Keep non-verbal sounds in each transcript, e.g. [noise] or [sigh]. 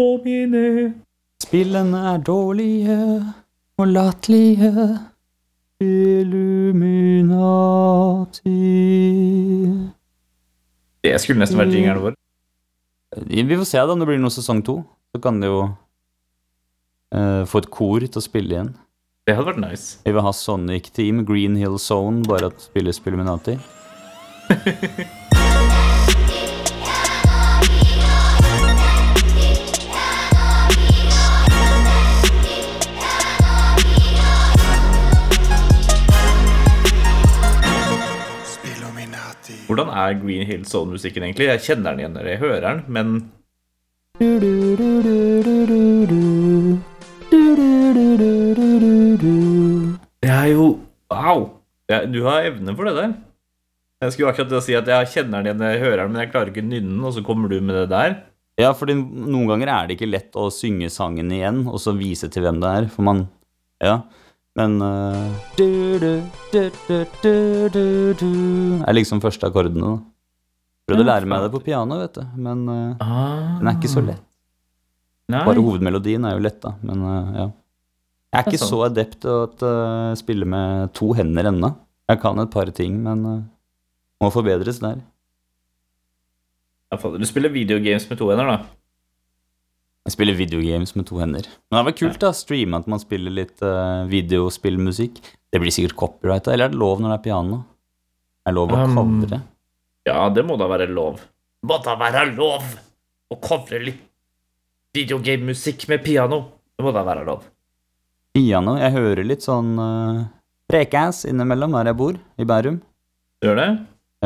på mine Spillene er dårlige og latterlige. Illuminati Det skulle nesten vært jingeren vår. Vi får se da om det blir noe sesong to. Så kan det jo uh, få et kor til å spille igjen. Det hadde vært nice. Vi vil ha Sonic Team, Green Hill Zone, bare at spilles på Illuminati. [laughs] Hvordan er Green Hill Zone-musikken egentlig? Jeg kjenner den igjen når jeg hører den, men det er jo Wow! Du har evne for det der. Jeg skulle akkurat si at jeg kjenner den igjen når jeg hører den, men jeg klarer ikke nynne og så kommer du med det der. Ja, for noen ganger er det ikke lett å synge sangen igjen, og så vise til hvem det er, for man Ja. Men uh, du, du, du, er liksom første akkordene. Prøvde å lære meg det på piano, vet du, men uh, Ah. den er ikke så lett. Nei. Bare hovedmelodien er jo lett, da, men uh, ja. Jeg er ikke så adept til å spille med to hender ennå. Jeg kan et par ting, men må forbedres der. Du spiller videogames med to hender, da. Jeg spiller videogames med to hender. Men det var kult da, streame at man spiller litt uh, videospillmusikk. Det blir sikkert copyrighta, eller er det lov når det er piano? Er det lov å Um, covre? Ja, det må da være lov. Må da være lov å covre litt videogame-musikk med piano. Det må da være lov. Piano? Jeg hører litt sånn uh, prekass innimellom der jeg bor, i Bærum. Gjør det?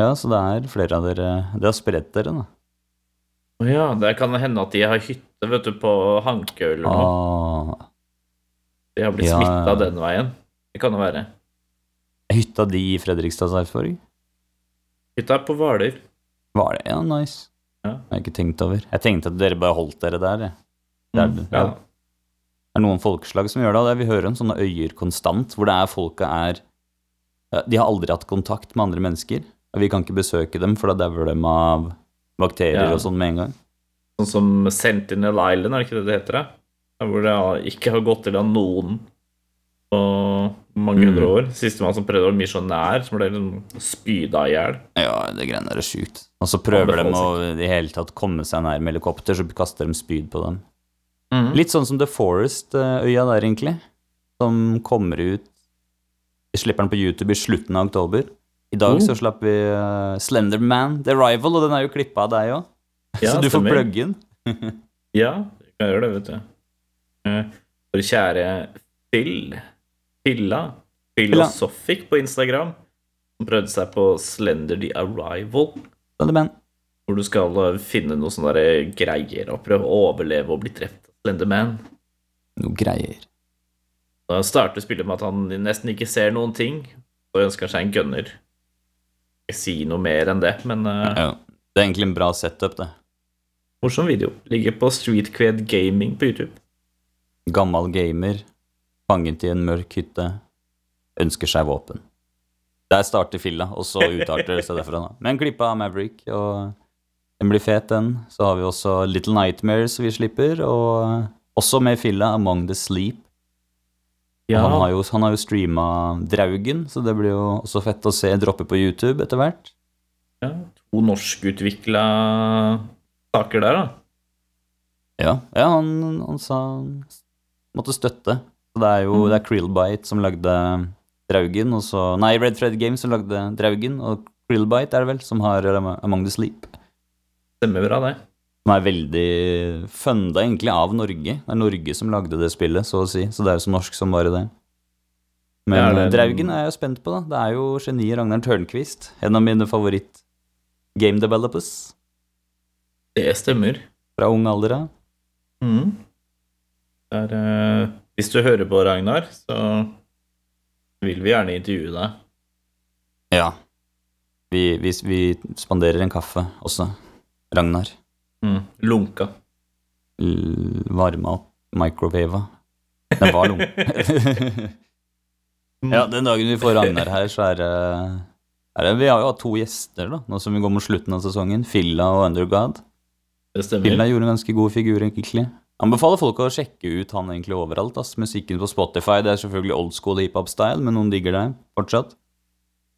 Ja, så det er flere av dere Det har spredt dere, da. Ja, det kan hende at de har hytte vet du, på Hankø eller noe. Ah, De har blitt ja. smitta den veien. Det kan det være. hytta di i Fredrikstad Sarpsborg? Hytta er på Hvaler. Hvaler. Ja, nice. Ja. Jeg har ikke tenkt over. Jeg tenkte at dere bare holdt dere der. Det er, Mm, ja. ja. Det er noen folkeslag som gjør det, vi hører om sånne øyer konstant, hvor det er folka er De har aldri hatt kontakt med andre mennesker, og vi kan ikke besøke dem, for da dauer dem av bakterier Ja. og sånn med en gang. Sånn som Sentinel Island, er det ikke det det heter? Det? Hvor det ikke har gått til av noen på mange Mm. hundre år. Sistemann som prøvde å være misjonær, som ble liksom spyda i hjel. Ja, det greiene der er sjukt. Og så prøver de å i det hele tatt komme seg nær med helikopter, så kaster de spyd på dem. Mm. Litt sånn som The Forest-øya der, egentlig. Som kommer ut slipper den på YouTube i slutten av oktober. I dag så slapp vi uh, Slenderman, The Rival, og den er jo klippa av deg òg. Ja, så du får plugge den. [laughs] Ja, jeg kan gjøre det, vet du. Vår For kjære Phil Filla Philosophic på Instagram, som prøvde seg på Slender The Arrival, Slenderman. hvor du skal eh, finne noen sånne greier og prøve å overleve og bli drept av Slenderman. Noe greier. Da starter spillet med at han nesten ikke ser noen ting, og ønsker seg en gunner. Ikke si noe mer enn det, men eh, Ja. Det er egentlig en bra setup, det. morsom video. Ligger på Streetcred Gaming på YouTube. Gammal gamer, fanget i en mørk hytte, ønsker seg våpen. Der starter filla, og så utarter det seg derfra. da. Men klippa av Maverick, og den blir fet, den. Så har vi også Little Nightmares vi slipper, og også med filla Among the Sleep. Og Han har jo, han har jo streama Draugen, så det blir jo også fett å se droppe på YouTube etter hvert. ja, to norskutvikla saker der, da. Ja, ja han, han sa han måtte støtte. Så det er jo det er Krillbite som lagde Draugen, og så Nei, Red Fred Games som lagde Draugen, og Krillbite er det vel, som har Among the Sleep. Stemmer bra, det. Som er veldig funda egentlig av Norge. Det er Norge som lagde det spillet, så å si. Så det er jo så norsk som bare det. Men Ja, det er- Draugen er jeg jo spent på, da. Det er jo geniet Ragnar Tørnquist. En av mine favoritt game developers Det stemmer. fra ung alder av. Mm. Det er, eh, hvis du hører på, Ragnar, så vil vi gjerne intervjue deg. Ja. Vi, vi, vi spanderer en kaffe også. Ragnar. Mm. Lunka. Varma opp microwava. Den var lung. [laughs] ja, den dagen vi får Ragnar her, så er det, er det Vi har jo hatt to gjester, da, nå som vi går mot slutten av sesongen. Filla og Undergod. Det stemmer. Filla gjorde en ganske god figur, egentlig. Anbefaler folk å sjekke ut han egentlig overalt. ass. Musikken på Spotify det er selvfølgelig old school hiphop-style, men noen digger det fortsatt.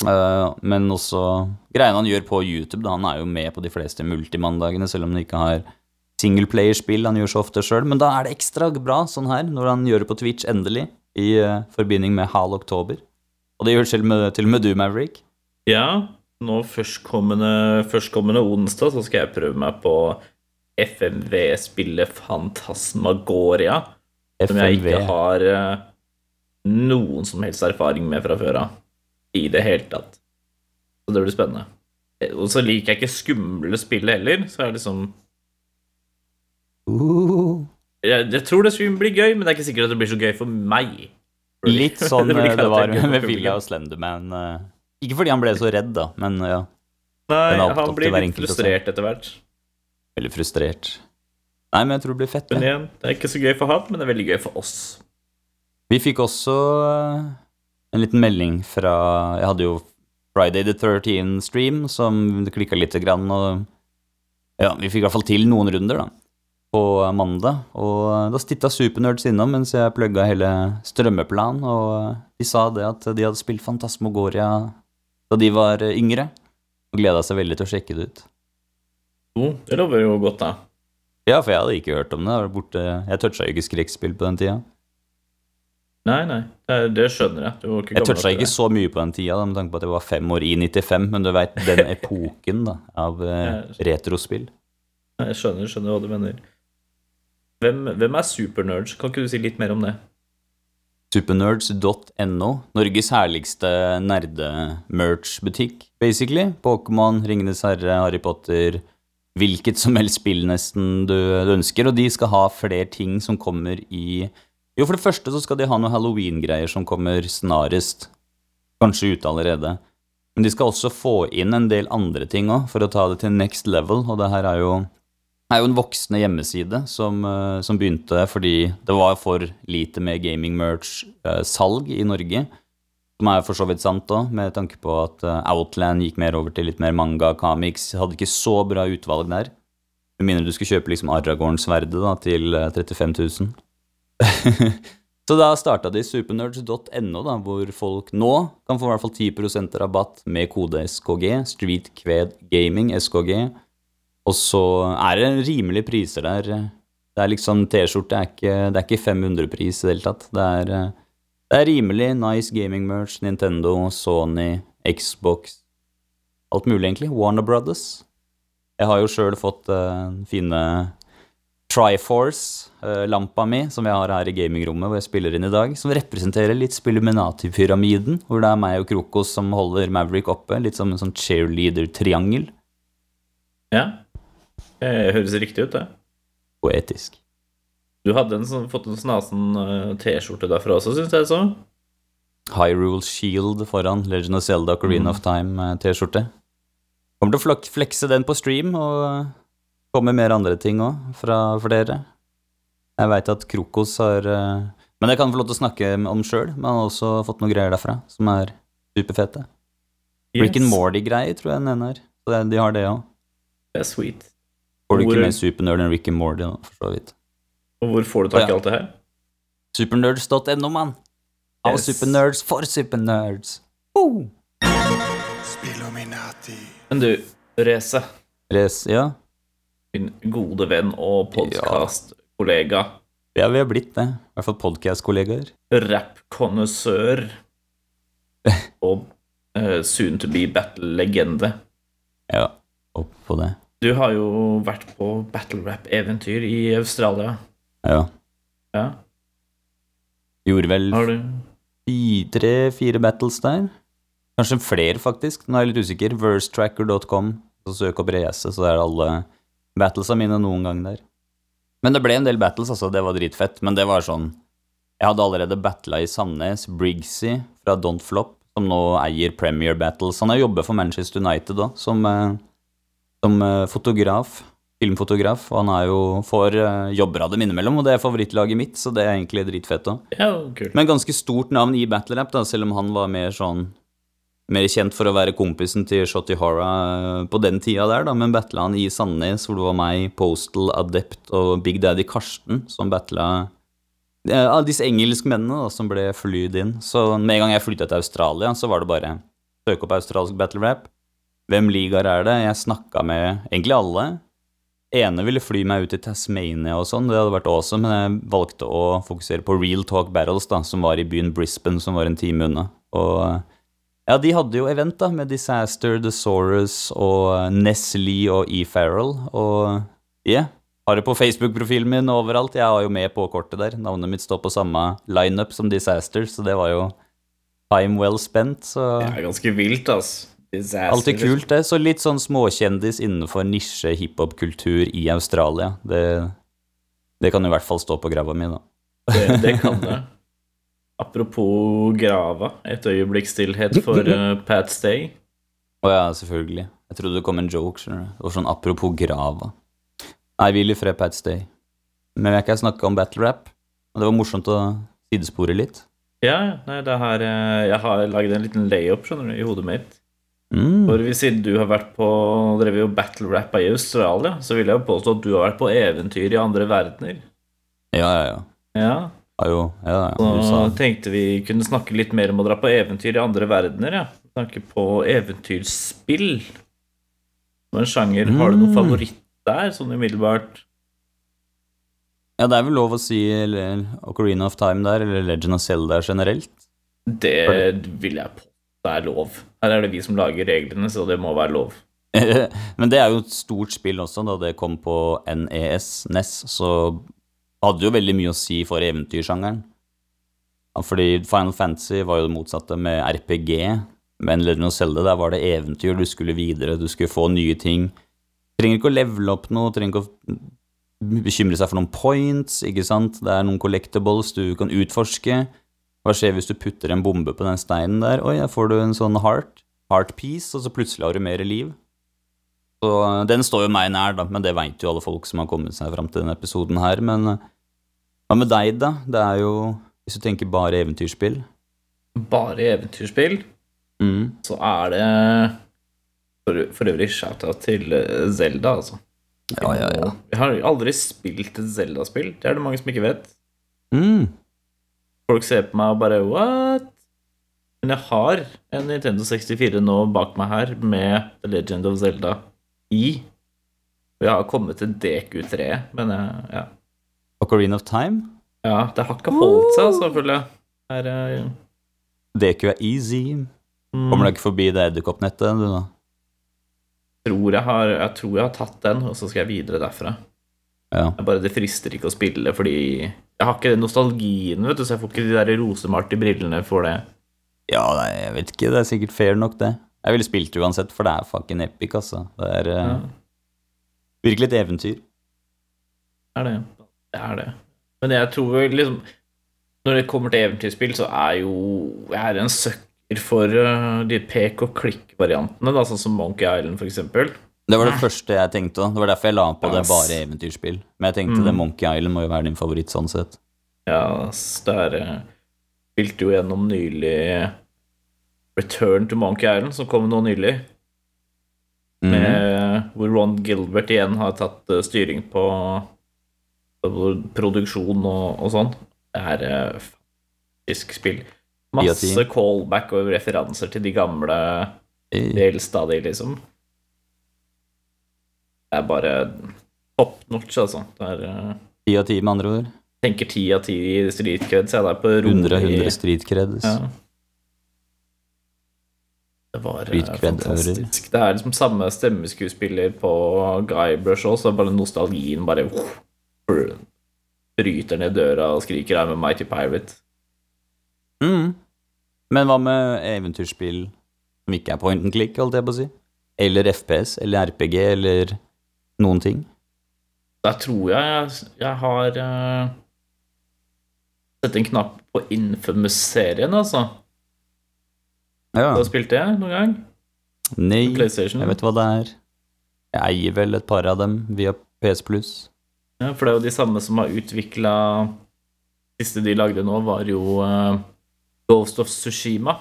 Eh, men også greiene han gjør på YouTube. da, Han er jo med på de fleste multimandagene, selv om han ikke har singleplayerspill han gjør så ofte sjøl. Men da er det ekstra bra sånn her, når han gjør det på Twitch endelig, i uh, forbinding med Hal Oktober. Og det gjør selv med, til og med du, Maverick. Ja, nå førstkommende, førstkommende onsdag så skal jeg prøve meg på FMV-spillet Fantasmagoria. Som jeg ikke har uh, noen som helst erfaring med fra før av. I det hele tatt. Så det blir spennende. Og så liker jeg ikke skumle spill heller, så er det liksom Uh. jeg, jeg tror det skulle bli gøy, men det er ikke sikkert at det blir så gøy for meg. Litt [laughs] sånn blir eh, det var med Villa og Slenderman. eh. Ikke fordi han ble så redd, da, men ja, Nei, han blir litt frustrert etter hvert. veldig frustrert. Nei, men jeg tror det blir fett. Men igjen, det er ikke så gøy for han, men det er veldig gøy for oss. Vi fikk også eh, en liten melding fra Jeg hadde jo Friday the 13-stream, som det klikka lite grann, og ja, vi fikk i hvert fall til noen runder, da, på mandag. Og da titta Supernerds innom mens jeg plugga hele strømmeplan, og de sa det at de hadde spilt Fantasmogoria da de var yngre, og gleda seg veldig til å sjekke det ut. Jo, det lover jo godt, da. Ja, for jeg hadde ikke hørt om det. Jeg, borte, jeg toucha jo ikke skrekkspill på den tida. Nei, nei, det, skjønner jeg. Du ikke Jeg toucha ikke så mye på den tida, da, med tanke på at jeg var fem år i 95, men du veit den [laughs] epoken da, av eh, retrospill. Jeg skjønner, skjønner hva du mener. Hvem, hvem er supernerds? Kan ikke du si litt mer om det? Supernerds.no, Norges herligste nerde-merch-butikk, basically. Pokémon, Ringenes herre, Harry Potter, hvilket som helst spill nesten du, du ønsker. Og de skal ha flere ting som kommer i Jo, for det første så skal de ha noen halloween-greier som kommer snarest. Kanskje ute allerede. Men de skal også få inn en del andre ting òg, for å ta det til next level. Og det her er jo, er jo en voksende hjemmeside som, eh, som begynte fordi det var for lite med gaming-merch-salg i Norge. Som er for så vidt sant òg, med tanke på at eh, Outland gikk mer over til litt mer manga, comics. Hadde ikke så bra utvalg der. Med mindre du skulle kjøpe liksom Aragorn-sverdet til eh, 35 000. [laughs] så da starta de supernerds.no, da, hvor folk nå kan få i hvert fall 10% rabatt med kode SKG, Street Kved Gaming, SKG. Og så er det rimelige priser der. Det er liksom T-skjorte er det er ikke 500-pris i det hele tatt. Det er, det er rimelig nice gaming merch. Nintendo, Sony, Xbox. Alt mulig, egentlig. Warner Brothers. Jeg har jo sjøl fått uh, fine Triforce-lampa mi, som jeg har her i gamingrommet hvor jeg spiller inn i dag, som representerer litt Spilluminati-pyramiden, hvor det er meg og Krokos som holder Maverick oppe, litt som en sånn cheerleader-triangel. Ja, det høres riktig ut, det. Poetisk. Du hadde en sånn, fått en snasen eh, T-skjorte derfra også, syns jeg så. Hyrule Shield foran Legend of Zelda Ocarina of Time-T-skjorte. Kommer til å flekse den på stream, og eh, kommer mer andre ting òg fra for dere. Jeg veit at Krokos har eh, Men jeg kan få lov til å snakke om sjøl. Men han har også fått noen greier derfra som er superfete. Rick and Yes, Morty-greier tror jeg den ene er. Så de har det òg. Det er sweet. Får du ikke mer supernerd enn Rick and Morty, nå, for så vidt. Og hvor får du tak i Ja. alt det her? Supernerds.no, mann! Av Yes. supernerds for supernerds. Oh. Men du, Race. Res, ja. Min gode venn og podkastkollega, ja, vi har blitt det. I hvert fall podkast-kollegaer. rap-konnissør [laughs] og uh, soon to be battle-legende. Ja, opp på det. Du har jo vært på battle rap-eventyr i Australia. Ja. Ja, Gjorde vel har du tre-fire battles der. Kanskje flere, faktisk. Nå er jeg litt usikker. Versetracker.com. Så søk opp reese så er det alle battlesa mine noen gang der. Men det ble en del battles, altså. Det var dritfett. Men det var sånn Jeg hadde allerede battla i Sandnes. Briggsy fra Don't Flop, som nå eier Premier Battles. Han har jobbet for Manchester United da, som, eh, som eh, fotograf. Filmfotograf. Og han er jo får eh, jobber av dem innimellom, og det er favorittlaget mitt, så det er egentlig dritfett òg. Ja, cool. Men ganske stort navn i battle rap, da, selv om han var mer sånn mer kjent for å være kompisen til Shotty Hora eh, på den tida der, da, men battla han i Sandnes, hvor det var meg, Postal, Adept og Big Daddy Karsten som battla eh, av disse engelskmennene da, som ble flydd inn. Så med en gang jeg flytta til Australia, så var det bare søke opp australsk battle rap. Hvem ligaer er det? Jeg snakka med egentlig alle. Ene ville fly meg ut til Tasmania og sånn, det hadde vært awesome, men jeg valgte å fokusere på Real Talk Battles, da, som var i byen Brisbane, som var en time unna. Og ja, de hadde jo event, da, med Disaster, Thesaurus og Nestle og E. Farrell, og yeah. Har det på Facebook-profilen min overalt. Jeg var jo med på kortet der. Navnet mitt står på samme lineup som Disaster, så det var jo time well spent. Så Det er ganske vilt, altså. Disaster. Alltid kult, det. Så litt sånn småkjendis innenfor nisje hiphop-kultur i Australia. Det, det kan i hvert fall stå på grava mi, da. Det, det kan det. [laughs] Apropos grava, et øyeblikk stillhet for uh, Pat Stay. Å ja, selvfølgelig. Jeg trodde det kom en joke, skjønner du. Det var sånn apropos grava. Nei, hvil i fred, Pat Stay. Men jeg kan snakke om battle rap. Og det var morsomt å sidespore litt. Ja, nei, det her eh, Jeg har lagd en liten layup, skjønner du, i hodet mitt. Mm. For siden du har vært på drevet jo battle-rappa i Australia, så vil jeg jo påstå at du har vært på eventyr i andre verdener. Ja, ja, ja. Ja, Ja, jo, ja, ja. Så tenkte vi kunne snakke litt mer om å dra på eventyr i andre verdener, ja. Snakke på eventyrspill. Som en sjanger. Har du noen Mm. favoritt der, sånn umiddelbart? Ja, det er vel lov å si eller, Ocarina of Time der, eller Legend of Zelda generelt. Det vil jeg på. Det er lov. Her er det vi som lager reglene, så det må være lov. [laughs] Men det er jo et stort spill også, da det kom på NES, NES, så hadde jo veldig mye å si for eventyrsjangeren. Fordi Final Fantasy var jo det motsatte med RPG, men Legend of Zelda, der var det eventyr, du skulle videre, du skulle få nye ting. Trenger ikke å levele opp noe, trenger ikke å bekymre seg for noen points, ikke sant? Det er noen collectibles du kan utforske. Hva skjer hvis du putter en bombe på den steinen der? Oi, ja, får du en sånn heart, heart piece, og så plutselig har du mer liv. Så øh, den står jo meg nær, da, men det veit jo alle folk som har kommet seg fram til denne episoden her. Men øh, hva med deg, da? Det er jo, hvis du tenker bare eventyrspill Bare eventyrspill, mm. så er det For, for øvrig shout-out til eh, Zelda, altså. Ja, ja, ja. Jeg har aldri spilt et Zelda-spill. Det er det mange som ikke vet. Mm. Folk ser på meg og bare What? Men jeg har en Nintendo 64 nå bak meg her med The Legend of Zelda i. Vi har kommet til DQ3, men ja. Ocarina of Time? ja, det har ikke holdt seg, selvfølgelig. Her, ja. DQ er easy. mm, Kommer du ikke forbi det edderkoppnettet, du, da? tror jeg, har, jeg tror jeg har tatt den, og så skal jeg videre derfra. Ja. Bare, det frister ikke å spille, fordi jeg har ikke den nostalgien, vet du, så jeg får ikke de der rosemalte brillene for det. Ja, nei, jeg vet ikke. Det er sikkert fair nok, det. Jeg ville spilt det uansett, for det er fucking epic, altså. Det er eh, Ja. virkelig et eventyr. Det er det. Det er det. Men jeg tror liksom Når det kommer til eventyrspill, så er jo Jeg er en søkker for uh, de pek og klikk-variantene, da, sånn som Monkey Island, for eksempel. Det var det første jeg tenkte. da. Det var derfor jeg la på det Yes. bare eventyrspill. Men jeg tenkte Mm. det Monkey Island må jo være din favoritt sånn sett. Ja, yes, det er uh, Spilte jo gjennom nylig Return to Monkey Island, som kom nå nylig. Mm. Med, hvor Ron Gilbert igjen har tatt eh, styring på, på produksjon og, og sånn. Det er eh, faktisk spill. Masse callback og referanser til de gamle, de eldste av de, liksom. Det er bare top notch, altså. Eh, Ti av ti, med andre ord. tenker ti av ti i street creds. Jeg er der på 100 av 100 street creds. ja. Det var eh, fantastisk. Det er liksom samme stemmeskuespiller på Guybrush òg, så bare nostalgien bare bryter ned døra og skriker 'I'm a mighty pirate'. Mm. Men hva med eventyrspill som ikke er point and click, holdt jeg på å si? Eller FPS, eller RPG, eller noen ting? Der tror jeg jeg, jeg har uh, sett en knapp på Infamous-serien, altså. Ja. Du har spilt det noen gang? Nei, PlayStation? jeg vet hva det er. Jeg eier vel et par av dem via PS Plus. Ja, for det er jo de samme som har utvikla Siste de lagde nå, var jo uh, Ghost of Sushima.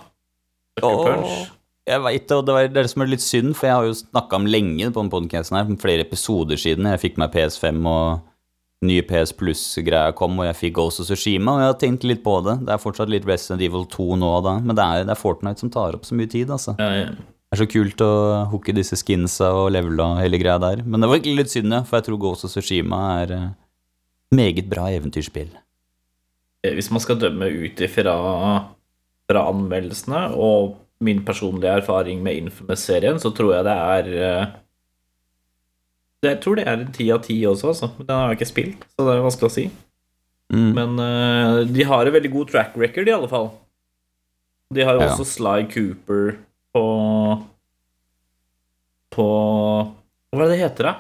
Åh. Jeg veit det, og det er det som er litt synd, for jeg har jo snakka om lenge på den podcasten her, flere episoder siden jeg fikk meg PS5 og nye PS Plus-greia kom, og jeg fikk Ghost of Tsushima, og jeg har tenkt litt på det. Det er fortsatt litt Resident Evil 2 nå da, men det er, det er Fortnite som tar opp så mye tid, altså. Ja, ja. Det er så kult å hooke disse skinsa og levele og hele greia der. Men det var egentlig litt synd, ja, for jeg tror Ghost of Tsushima er eh, meget bra eventyrspill. Eh, Hvis man skal dømme ut ifra fra anmeldelsene og min personlige erfaring med Infamous-serien, så tror jeg det er eh, Jeg tror det er en ti av ti også, altså. Men den har jeg ikke spilt, så det er vanskelig å si. Mm. Men uh, de har en veldig god track record, i alle fall. De har jo Ja. også Sly Cooper på På Hva er det det heter, da?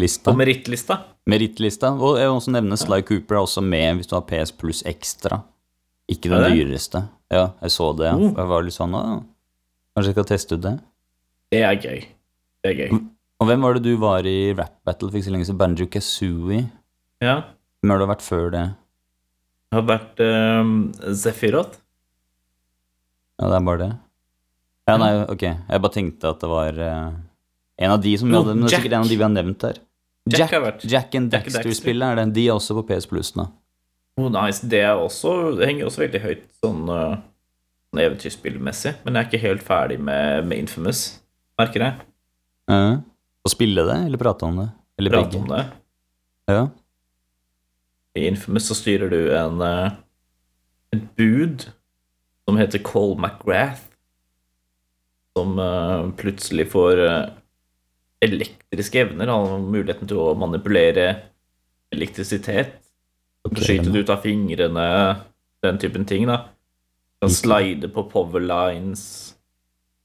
Lista. På merittlista. Merittlista. Og jeg vil også nevne Sly Cooper er også med hvis du har PS Plus Extra. Ikke den dyreste. Ja, jeg så det. Ja. Oh. Jeg var litt sånn Kanskje jeg skal teste ut det. Det er gøy. Det er gøy. Og hvem var det du var i rap battle for ikke så lenge siden? Banjo Kazooie? Ja. Hvem har du vært før det? Det har vært um, Zephyroth. Ja, det er bare det. Ja, nei, ok. Jeg bare tenkte at det var uh, en av de som vi hadde Men det er sikkert en av de vi har nevnt her. Jack Jack, har vært. Jack and Daxter-spillet er det. De er også på PS Plus nå. Oh, nice. Det, er også, det henger også veldig høyt sånn, uh, eventyrspillmessig, men jeg er ikke helt ferdig med, med Infamous, merker jeg. Ja. Å spille det, eller prate om det? Eller Prate begge? om det. Ja. I Infamous så styrer du en uh, et bud som heter Cole McGrath, som uh, plutselig får uh, elektriske evner. Han har muligheten til å manipulere elektrisitet. Skyte det ut av fingrene, den typen ting. da Kan slide på power lines.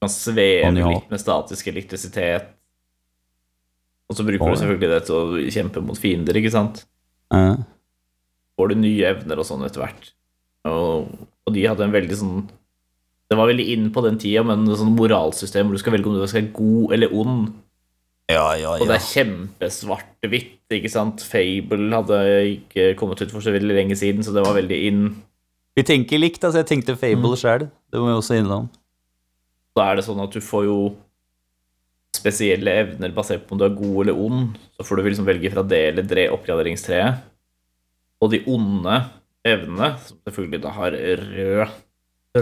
Kan sveve litt med statisk elektrisitet. Og så bruker du selvfølgelig det til å kjempe mot fiender, ikke sant? Uh. Får du nye evner og sånn etter hvert. Og, og de hadde en veldig sånn Det var veldig inn på den tida, men sånn moralsystem hvor du skal velge om du skal være god eller ond. Ja, ja, Og det er kjempesvart-hvitt, ikke sant? Fable hadde ikke kommet ut for så veldig lenge siden, så det var veldig inn. Vi tenker likt, altså. Jeg tenkte Fable Mm. sjøl. Det må vi også innom. Da er det sånn at du får jo spesielle evner basert på om du er god eller ond. Så får du liksom velge fra det eller det oppgraderingstreet. Og de onde evnene, som selvfølgelig da har rød,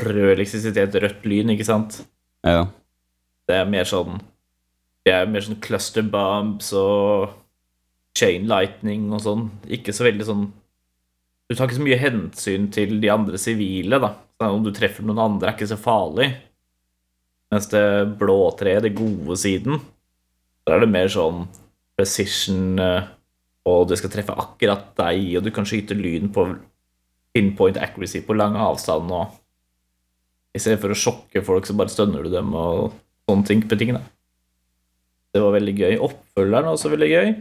rød elektrisitet, rødt lyn, ikke sant. Ja. Det er mer sånn Det er mer sånn cluster bombs og chain lightning og sånn. Ikke så veldig sånn Du tar ikke så mye hensyn til de andre sivile, da. Om du treffer noen andre, er ikke så farlig. Mens det blå treet, det gode siden, der er det mer sånn precision eh, og det skal treffe akkurat deg, og du kan skyte lyn på pinpoint accuracy på lang avstand og I stedet for å sjokke folk, så bare stønner du dem og sånne ting på tingene. Det var veldig gøy. Oppfølgeren var også veldig gøy.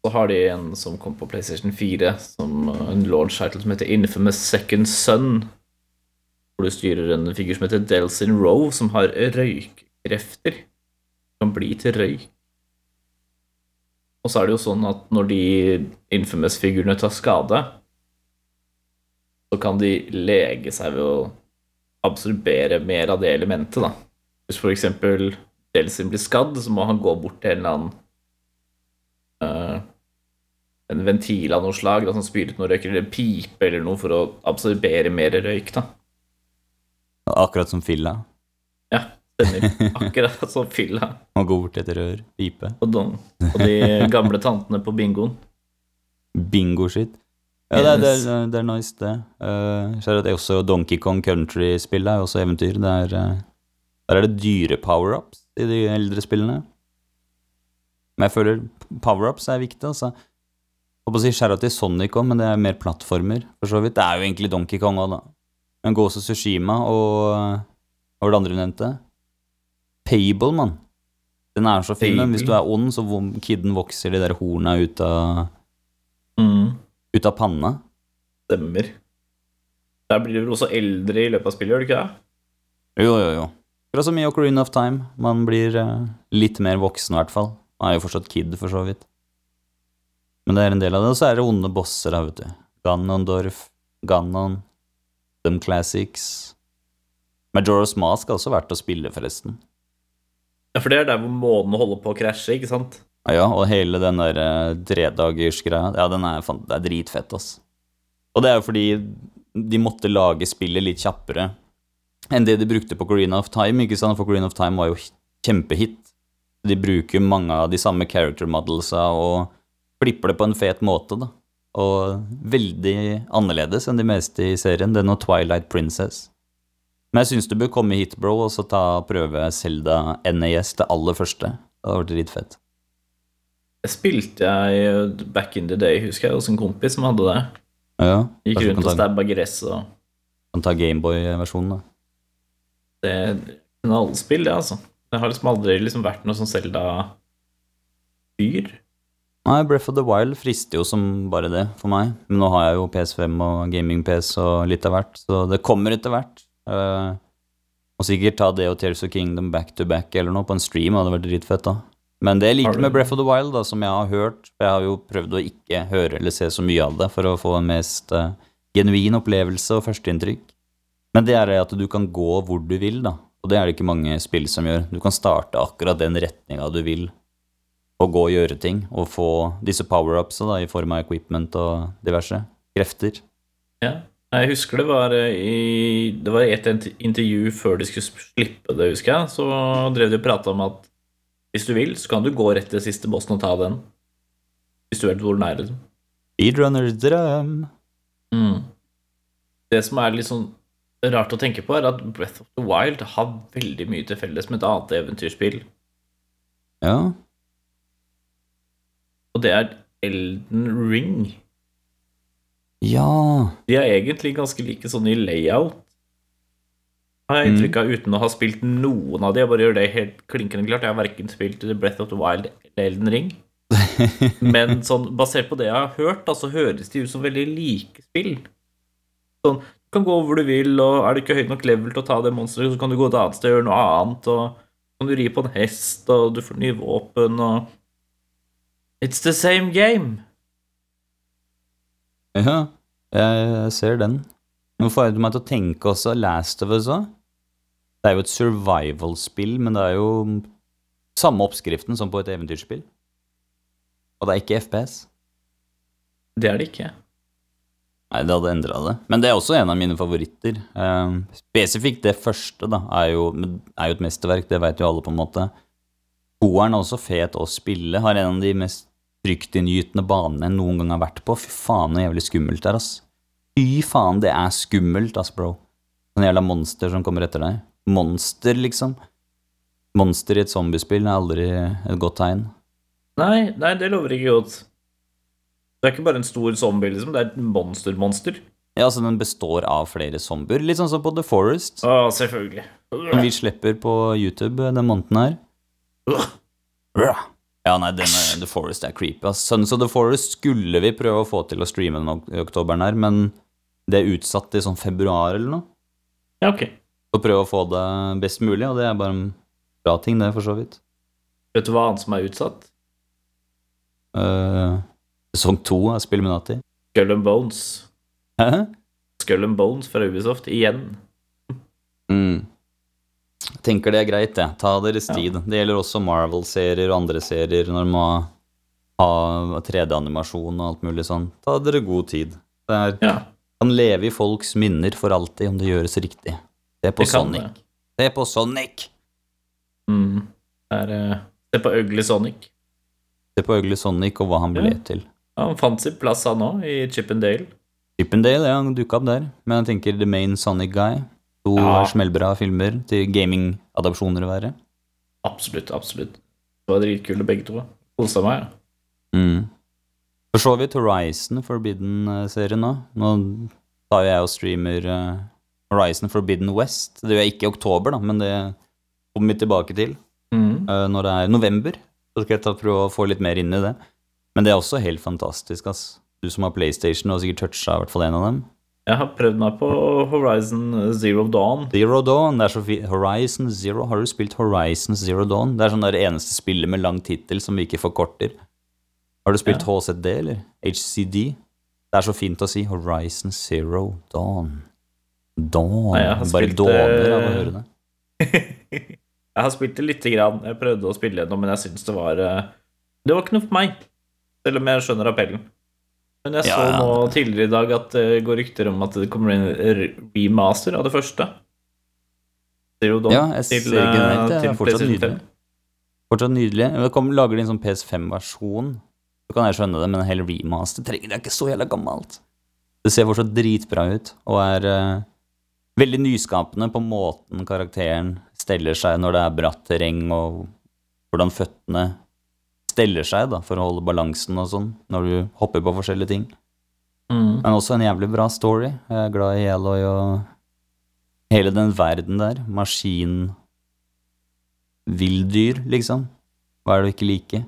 Så har de en som kom på PlayStation 4, som uh, en launch title som heter Infamous Second Son. Hvor du styrer en figur som heter Delsin Rowe, som har røykkrefter. Kan bli til røyk. Og så er det jo sånn at når de Infamous-figurene tar skade, så kan de lege seg ved å absorbere mer av det elementet, da. Hvis eksempel Delsin blir skadd, så må han gå bort til en eller annen uh, En ventil av noe slag da, som spyr ut noe røyk, eller en pipe eller noe, for å absorbere mer røyk, da. Akkurat som fylla? Ja, stemmer. Akkurat som fylla. [laughs] Og gå bort til et rør. Pipe. Og, de, og de gamle tantene på bingoen. Bingo-shit. Ja, det, er- det, er- det er nice, det. Uh, så er det er også Donkey Kong Country-spillet er også eventyr. Det er, eh, der er det dyre power-ups i de eldre spillene. Men jeg føler power-ups er viktig, altså. Holdt på å si skjæra til Sonic òg, men det er mer plattformer, for så vidt. Det er jo egentlig Donkey Kong òg, da. Men Ghost of Tsushima og eh, Hva var det andre du nevnte? Pable, mann. Den er så fin, men hvis du er ond, så kidden vokser de der horna ut av, Mm. ut av panna. Stemmer. Der blir du vel også eldre i løpet av spillet, gjør du ikke det? Jo, jo, jo. Akkurat som i Ocarina of Time. Man blir eh, litt mer voksen, i hvert fall. Man er jo fortsatt kid, for så vidt. Men det er en del av det. Og så er det onde bosser, da, vet du. Ganondorf, Ganon, Them Classics. Majora's Mask har også vært å spille, forresten. Ja, for det er der hvor månen holder på å krasje, ikke sant? Ja, ja, og hele den der uh, tredagersgreia, ja, den er, fan- det er dritfett, ass. Og det er jo fordi de måtte lage spillet litt kjappere enn det de brukte på Corina of Time, ikke sant? For Corina of Time var jo kjempehit. De bruker mange av de samme character modelsa og flipper det på en fet måte, da. Og veldig annerledes enn de meste i serien. Den og Twilight Princess. Men jeg syns du bør komme hit, bro, og så ta prøve Selda NAS, det aller første. Det hadde vært dritfett. Det spilte jeg back in the day, husker jeg, hos en kompis som hadde det. Ja, Gikk rundt ta, og stabba gress og kan ta Gameboy-versjonen, da. Det er knallspill, det, altså. Det har liksom aldri liksom vært noe sånn Selda-fyr. Nei, Breath of the Wild frister jo som bare det for meg. Men nå har jeg jo PS5 og gaming-PS og litt av hvert, så det kommer etter hvert. Uh, og sikkert ta det og Tears of Kingdom back to back eller noe på en stream, hadde vært dritfett, da. Men det jeg liker med Breath of the Wild, da, som jeg har hørt For jeg har jo prøvd å ikke høre eller se så mye av det for å få en mest uh, genuin opplevelse og førsteinntrykk. Men det er at du kan gå hvor du vil, da. Og det er det ikke mange spill som gjør. Du kan starte akkurat den retninga du vil, og gå og gjøre ting. Og få disse power-upsa i form av equipment og diverse krefter. Ja. Jeg husker det var eh, i Det var et intervju før de skulle slippe det, husker jeg. Så drev de og prata om at hvis du vil, så kan du gå rett til siste bossen og ta den. Hvis du vet hvor den er, liksom. Speedrunners drøm. Mm. Det som er litt sånn rart å tenke på, er at Breath of the Wild har veldig mye til felles med et annet eventyrspill, Ja. Og det er Elden Ring. Ja. De er egentlig ganske like sånn i layout. Har jeg inntrykk av uten å ha spilt noen av de. Jeg bare gjør det helt klinkende klart. Jeg har verken spilt The Breath of the Wild eller Elden Ring. [laughs] Men sånn, basert på det jeg har hørt, da, så høres de ut som veldig like spill. Sånn, du kan gå hvor du vil, og er du ikke høyt nok level til å ta det monsteret, så kan du gå et annet sted og gjøre noe annet, og kan du ri på en hest, og du får nye våpen, og It's the same game. Ja, jeg, ser den. Nå får jeg meg til å tenke også Last of Us òg. Det er jo et survival-spill, men det er jo samme oppskriften som på et eventyrspill. Og det er ikke FPS. Det er det ikke. Nei, det hadde endra det. Men det er også en av mine favoritter. Um, spesifikt det første, da, er jo, er jo et mesterverk, det vet jo alle, på en måte. Toeren er også fet å spille. Har en av de mest fryktinngytende banene jeg noen gang har vært på. Fy faen, så jævlig skummelt det er, ass. Fy faen, det er skummelt, ass, bro. Sånn jævla monster som kommer etter deg. Monster, liksom. Monster i et zombiespill er aldri et godt tegn. Nei, nei, det lover ikke godt. Det er ikke bare en stor zombie, liksom. Det er et monster-monster. Ja, altså, den består av flere zombier. Litt sånn som på The Forest. Å, selvfølgelig. Som vi slipper på YouTube den måneden her. Ja, nei, den er, The Forest er creepy. ass. Sons of The Forest skulle vi prøve å få til å streame den i oktoberen her, men det er utsatt til sånn februar eller noe. Ja, ok. Så prøve å få det best mulig, og det er bare en bra ting, det, for så vidt. Vet du hva annet som er utsatt? Uh, sesong to av Spilluminati. Skull and Bones. Hæ? Skull and Bones fra Ubisoft igjen. Mm. Jeg tenker det er greit, det. Ta deres Ja. tid. Det gjelder også Marvel-serier og andre serier når man har 3D-animasjon og alt mulig sånn. Ta dere god tid. Det er, Ja, kan leve i folks minner for alltid om det gjøres riktig. Se på Sonic. det. Se på Sonic! Mm. Det er, eh, Se på Ugly Sonic. Se på Ugly Sonic og hva han ble Ja. til. Han fant sin plass, han òg, i Chippendale. Chippendale, ja, han dukka opp der. Men jeg tenker The Main Sonic Guy. To Ja. smellbra filmer til gaming-adopsjoner å være. Absolutt, absolutt. Det var dritkule, begge to. Kosa meg. ja. Mm. For så vidt Horizon Forbidden-serien nå. Nå tar jeg og streamer eh, Horizon Forbidden West. Det gjør jeg ikke i oktober, da, men det kommer vi tilbake til Mm. eh, når det er november. Så skal jeg ta, prøve å få litt mer inn i det. Men det er også helt fantastisk, ass. Du som har PlayStation og sikkert toucha i hvert fall en av dem. Jeg har prøvd meg på Horizon Zero Dawn. Zero Dawn. Det er så fint. Horizon Zero. Har du spilt Horizon Zero Dawn? Det er sånn det eneste spillet med lang tittel som vi ikke forkorter. Har du spilt Ja. HZD, eller? HCD? Det er så fint å si Horizon Zero Dawn. Dawn. Nei, Bare spilt, dåner av å eh, høre det. [laughs] jeg har spilt det lite grann. Jeg prøvde å spille gjennom, men jeg syns det var eh, Det var ikke noe for meg. Selv om jeg skjønner appellen. Men jeg Ja, så nå tidligere i dag at det går rykter om at det kommer en remaster av det første. Zero Dawn Ja, jeg til, ser generelt det. Er fortsatt nydelig. 5. Fortsatt nydelig. Det kommer, lager de en sånn PS5-versjon, så kan jeg skjønne det, men en hel remaster trenger det er ikke så jævla gammelt. Det ser fortsatt dritbra ut, og er uh, veldig nyskapende på måten karakteren steller seg når det er bratt terreng, og hvordan føttene steller seg da, for å holde balansen og sånn, når du hopper på forskjellige ting. Mm. Men også en jævlig bra story. Jeg er glad i Eloy og hele den verden der. Maskin Villdyr, liksom. Hva er det du ikke liker?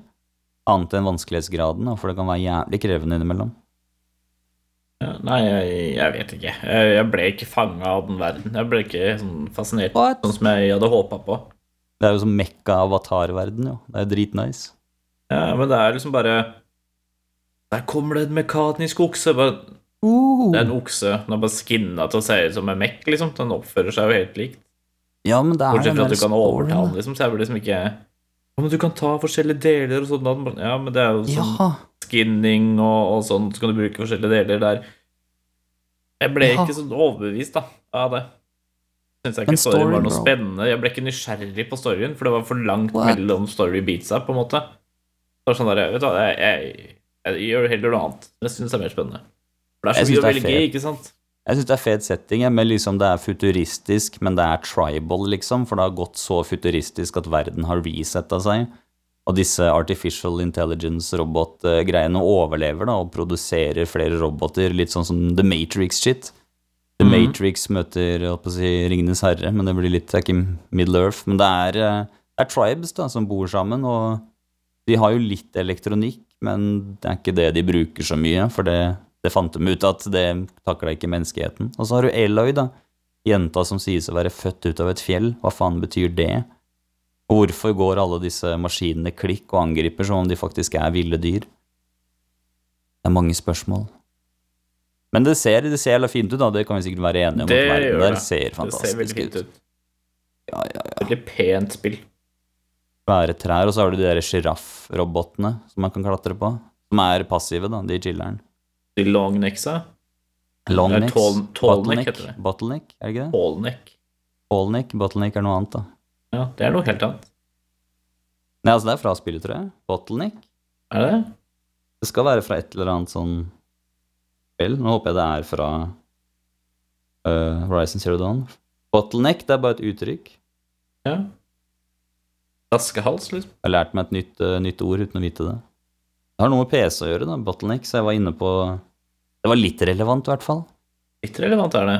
Annet enn vanskelighetsgraden, for det kan være jævlig krevende innimellom. Nei, jeg, jeg vet ikke. Jeg, jeg ble ikke fanga av den verden. Jeg ble ikke sånn fascinert What? sånn som jeg hadde håpa på. Det er jo som mekka-avatar-verden, jo. Det er dritnice. Ja, men det er liksom bare Der kommer det en mekanisk okse. Bare, Uh. det er en okse. Den er bare skinna til å se ut som en mekk, liksom. Den oppfører seg jo helt likt. Ja, men det er Bortsett fra at du kan storyen, overta den, liksom. Så jeg blir liksom ikke Ja, men du kan ta forskjellige deler og sånn. Ja, men det er jo sånn Ja. skinning og, og sånn, så kan du bruke forskjellige deler der. Jeg ble Ja. ikke så overbevist da, av det. Syns jeg ikke storyen var noe bro. spennende. Jeg ble ikke nysgjerrig på storyen, for det var for langt What? mellom story beatsa, på en måte. Det sånn der, vet du jeg, jeg, jeg gjør heller noe annet. Jeg syns det er mer spennende. For det er så mye å velge i, ikke sant? Jeg syns det er fet setting, men liksom det er futuristisk, men det er tribal, liksom, for det har gått så futuristisk at verden har resetta seg. Og disse artificial intelligence-robot-greiene overlever da, og produserer flere roboter, litt sånn som The Matrix-shit. The Mhm. Matrix møter jeg holdt på å si, Ringenes herre, men det blir litt det er ikke Middle Earth. Men det er, eh, det er tribes da, som bor sammen, og de har jo litt elektronikk, men det er ikke det de bruker så mye, for det, det fant de ut at det takla ikke menneskeheten. Og så har du Eloy, da. Jenta som sies å være født ut av et fjell. Hva faen betyr det? Og hvorfor går alle disse maskinene klikk og angriper som om de faktisk er ville dyr? Det er mange spørsmål. Men det ser, det ser fint ut, da. Det kan vi sikkert være enige om. Det verden det. det. ser Det ser fantastisk veldig fint ut. Ja, ja, ja. Veldig pent spill. Svære trær, og så har du de der sjiraffrobotene som man kan klatre på. Som er passive, da, de chiller'n. De long necksa. Longnecks. tall- bottleneck, heter det. bottleneck, er det ikke det? Tallneck. Tallneck, bottleneck er noe annet, da. Ja, det er noe helt annet. Nei, altså det er fra spillet, tror jeg. Bottleneck. Er det det? Det skal være fra et eller annet sånn spill. Nå håper jeg det er fra uh, Horizon Zero Dawn. Bottleneck, det er bare et uttrykk. Ja. Flaskehals, liksom. Jeg har lært meg et nytt, uh, nytt ord uten å vite det. Det har noe med PC å gjøre, da, bottleneck, så jeg var inne på Det var litt relevant, i hvert fall. Litt relevant er det.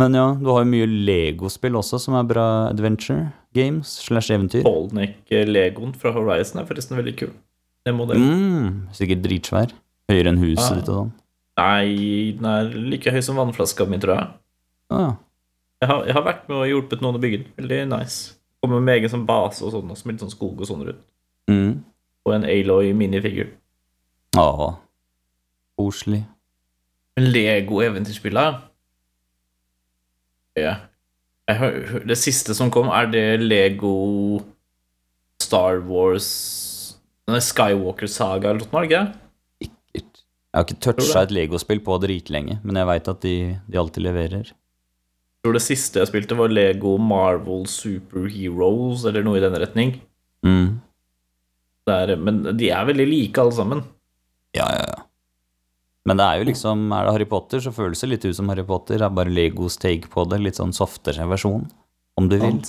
Men ja, du har jo mye Lego-spill også, som er bra adventure games slash eventyr. Bottleneck-legoen fra Horizon er forresten veldig kul. Det det. Mm, sikkert dritsvær. Høyere enn huset ja. ditt og sånn. Nei, den er like høy som vannflaska mi, tror jeg. Ah, Jeg har, jeg har vært med og hjulpet noen å bygge den. Veldig nice. Kommer med egen sånn base og sånn, med litt sånn skog og sånn rundt. mm. Og en Aloy minifigur. Ja. Koselig. Lego-eventyrspillet ja. Jeg hør- Det siste som kom, er det Lego Star Wars Nei, Skywalker Saga eller noe, ikke? Sikkert. Jeg har ikke toucha et Lego-spill på dritlenge, men jeg veit at de, de alltid leverer. Jeg tror det siste jeg spilte, var Lego Marvel Superheroes, eller noe i den retning. Mm. Det er, men de er veldig like, alle sammen. Ja, ja, ja. Men det er jo liksom Er det Harry Potter, så føles det litt ut som Harry Potter. Det er bare Legos take på det. Litt sånn softere versjon, om du vil.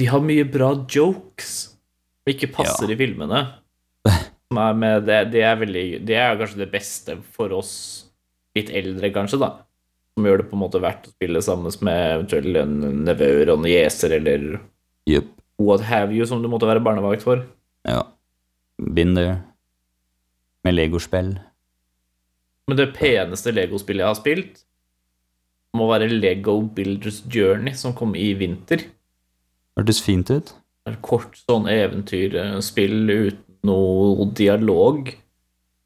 De har mye bra jokes som ikke passer Ja. i filmene. [laughs] Det, det, er veldig, det er kanskje det beste for oss litt eldre, kanskje, da. Som gjør det på en måte verdt å spille sammen med eventuelt en nevøer og nieser eller yep. what have you, som du måtte være barnevakt for. Ja. Binder. Med legospill. Men det peneste Lego-spillet jeg har spilt, må være Lego Builders Journey, som kom i vinter. Hørtes fint ut. Et kort sånn eventyrspill uten noe dialog.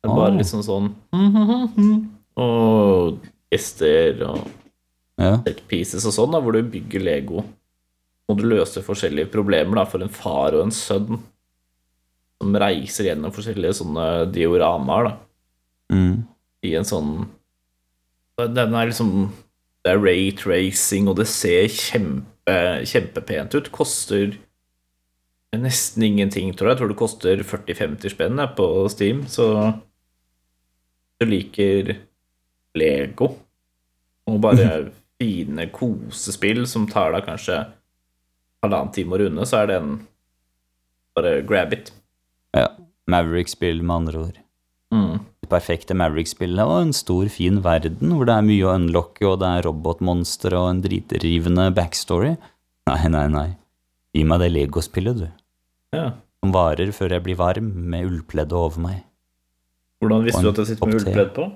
Det er bare litt liksom sånn [laughs] Og gjester og Ja. set pieces og sånn, da, hvor du bygger Lego. Må du løse forskjellige problemer da, for en far og en sønn som reiser gjennom forskjellige sånne dioramaer da, Mm. i en sånn Den er liksom Det er rate racing, og det ser kjempe, kjempepent ut. Koster nesten ingenting, tror jeg. Jeg tror det koster 40-50 spenn på Steam, så du liker Lego og bare fine kosespill som tar deg kanskje halvannen time å runde, så er det en bare grab it. ja. Maverick-spill, med andre ord. Mm. Det perfekte Maverick-spillet og en stor, fin verden hvor det er mye å unlocke, og det er robotmonster og en dritrivende backstory. Nei, nei, nei. Gi meg det Lego-spillet, du. Ja. Som varer før jeg blir varm, med ullpleddet over meg. Hvordan visste du at jeg sitter med ullpledd på?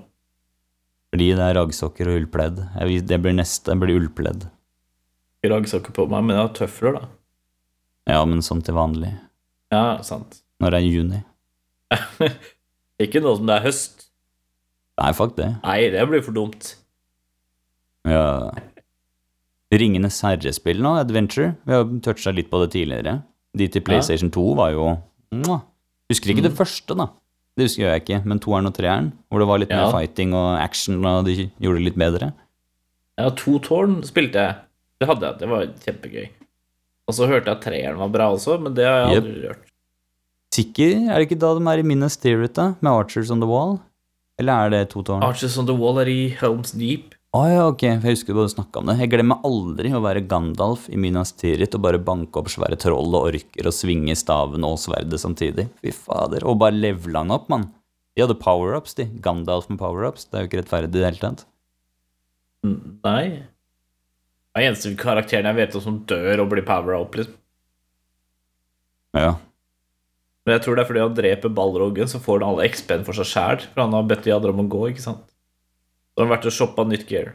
Fordi det er raggsokker og ullpledd. Det blir neste, det blir ullpledd. Raggsokker på meg, men jeg har tøfler, da. Ja, men som til vanlig. Ja, sant. Når det er juni. [laughs] Ikke nå som det er høst. Nei, fuck det. Nei, det blir for dumt. Ja. Ringenes herre-spill nå, Adventure. Vi har toucha litt på det tidligere. De til PlayStation 2 var jo Husker ikke det Mm. første, da. Det husker jeg ikke, men toeren og treeren, hvor det var litt Ja. mer fighting og action, og de gjorde det litt bedre. Ja, to tårn spilte jeg. Det hadde jeg. Det var kjempegøy. Og så hørte jeg at treeren var bra også, men det har jeg aldri hørt. Sikker? Er det ikke da de er i Minas Tirith, da? Med Archers on the Wall? Eller er det to tårn? Archers on the Wall er i Helms Deep. Ja, ok, jeg husker du snakka om det. Jeg glemmer aldri å være Gandalf i Minas Tirith og bare banke opp svære troll og orker og svinge staven og sverdet samtidig. Fy fader. Og bare levela han opp, mann. De hadde power-ups, de. Gandalf med power-ups. Det er jo ikke rettferdig i det hele tatt. Nei. Er eneste karakteren jeg vet om som dør og blir power up, liksom. Ja. Men jeg tror det er fordi han dreper Balrogen, så får han alle XP-en for seg sjæl. For han har bedt de andre om å gå, ikke sant. Så har de vært og shoppa nytt gear.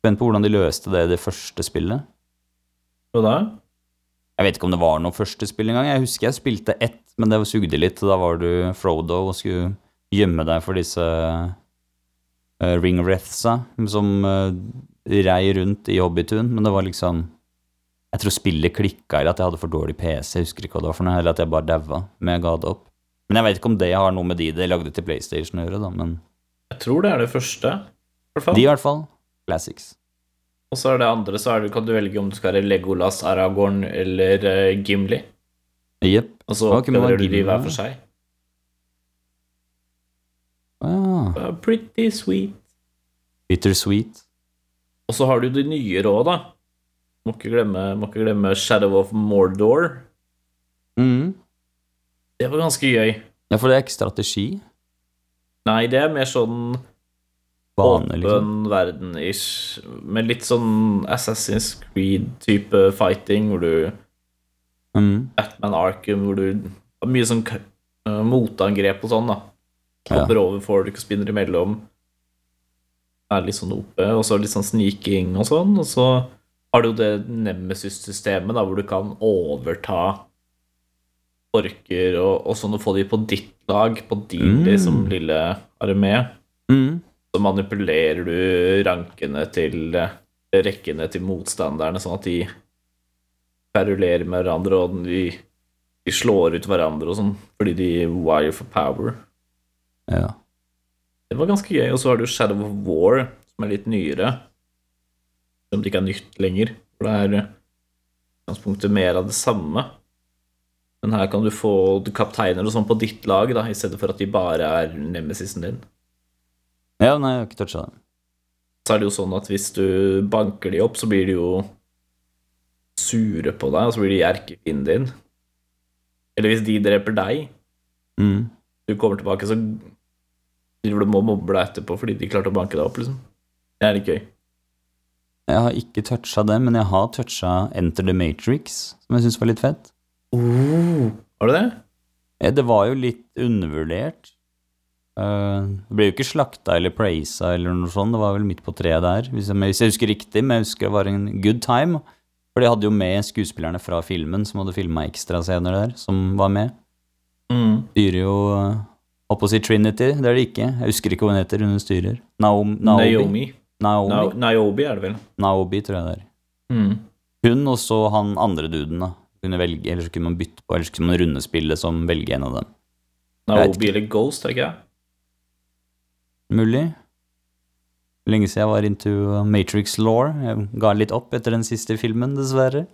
Spent på hvordan de løste det i det første spillet. Hva da? Jeg vet ikke om det var noe første spill engang. Jeg husker jeg spilte ett, men det sugde litt. Da var du Frodo og skulle gjemme deg for disse uh, ringwraithsa som uh, rei rundt i Hobbitun, men det var liksom Jeg tror spillet klikka, eller at jeg hadde for dårlig PC, jeg husker ikke hva det var for noe, eller at jeg bare daua, men jeg ga det opp. Men jeg vet ikke om det har noe med de de lagde til PlayStation å gjøre, da, men Jeg tror det er det første. De i hvert fall. Classics. Og så er det andre, så det, kan du velge om du skal være Legolas, Aragorn eller uh, Gimli. Jepp. Og så er oppgraderer du de hver for seg. Ah, Uh, pretty sweet. bittersweet. Og så har du de nye råd, da. Må ikke, glemme, må ikke glemme Shadow of Mordor. Mm. Det var ganske gøy. Ja, for det er ikke strategi. Nei, det er mer sånn Bane, åpen liksom. verden-ish. Med litt sånn Assassin's Creed-type fighting, hvor du Mm. Batman Arkham, hvor du har mye sånn eh, motangrep og sånn, da. Ja. Hopper over folk og spinner imellom. Er litt sånn oppe, og så litt sånn sniking og sånn. Og så har du jo det Nemesis-systemet, da, hvor du kan overta orker og, og sånn, og få de på ditt lag, på din Mm. liksom lille armé. Mm. Så manipulerer du rankene til eh, rekkene til motstanderne, sånn at de perulerer med hverandre, og de, de slår ut hverandre og sånn, fordi de wire for power. Ja. Det var ganske gøy. Og så har du Shadow of War, som er litt nyere. Som det ikke er nytt lenger. For det er i utgangspunktet mer av det samme. Men her kan du få kapteiner og sånn på ditt lag, da, i stedet for at de bare er nemesisen din. Ja, nei, jeg har ikke toucha dem. Så er det jo sånn at hvis du banker de opp, så blir de jo sure på deg, og så blir de erkefienden din. Eller hvis de dreper deg, Mm. du kommer tilbake, så driver du må mobbe deg etterpå fordi de klarte å banke deg opp, liksom. Det er litt gøy. Jeg har ikke toucha det, men jeg har toucha Enter the Matrix, som jeg syns var litt fett. Har du det? Eh, Det var jo litt undervurdert. Eh, det ble jo ikke slakta eller praisa eller noe sånt, det var vel midt på treet der, hvis jeg, hvis jeg husker riktig, men jeg husker det var en good time. For de hadde jo med skuespillerne fra filmen som hadde filma ekstrascener der, som var med. Mm. Styrer jo Opposite Holdt på Trinity, det er det ikke. Jeg husker ikke hva hun heter, hun styrer. Naom, Naomi. Naomi. Naomi? Na Naomi er det vel. Naomi, tror jeg det er. Mm. Hun og så han andre duden, da. Kunne velge, eller så kunne man bytte på, eller så kunne man rundespille som velge en av dem. Naomi eller Ghost, er det ikke det? Mulig. Lenge siden jeg var into Matrix Law. Jeg ga litt opp etter den siste filmen, dessverre.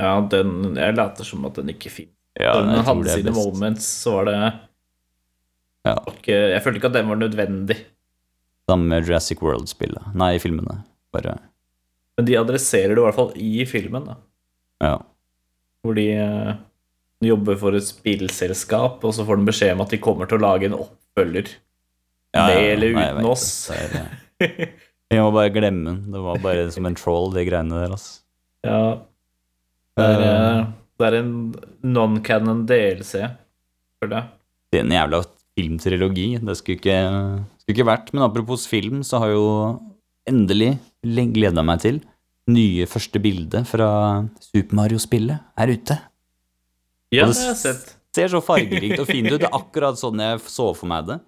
Ja, den, jeg later som at den ikke finnes. Ja, den hadde sine moments, så var det Ja. ikke, Jeg følte ikke at den var nødvendig. Sammen med Jurassic World-spillet. Nei, filmene. Bare Men de adresserer det i hvert fall i filmen, da. Ja. Hvor de eh, jobber for et spillselskap, og så får de beskjed om at de kommer til å lage en oppfølger. Ja, Med ja, eller uten nei, oss. det. Det er, eh, [laughs] må bare glemme den. Det var bare som en troll, de greiene der, altså. Ja. Det er, eh, det er en non-canon DLC, føler jeg. Det er en jævla filmtrilogi. Det skulle ikke, skulle ikke vært. Men apropos film, så har jo endelig gleda meg til nye første bilde fra Super Mario-spillet er ute. Ja, det har jeg sett. ser så fargerikt og fint ut. Det er akkurat sånn jeg så for meg det.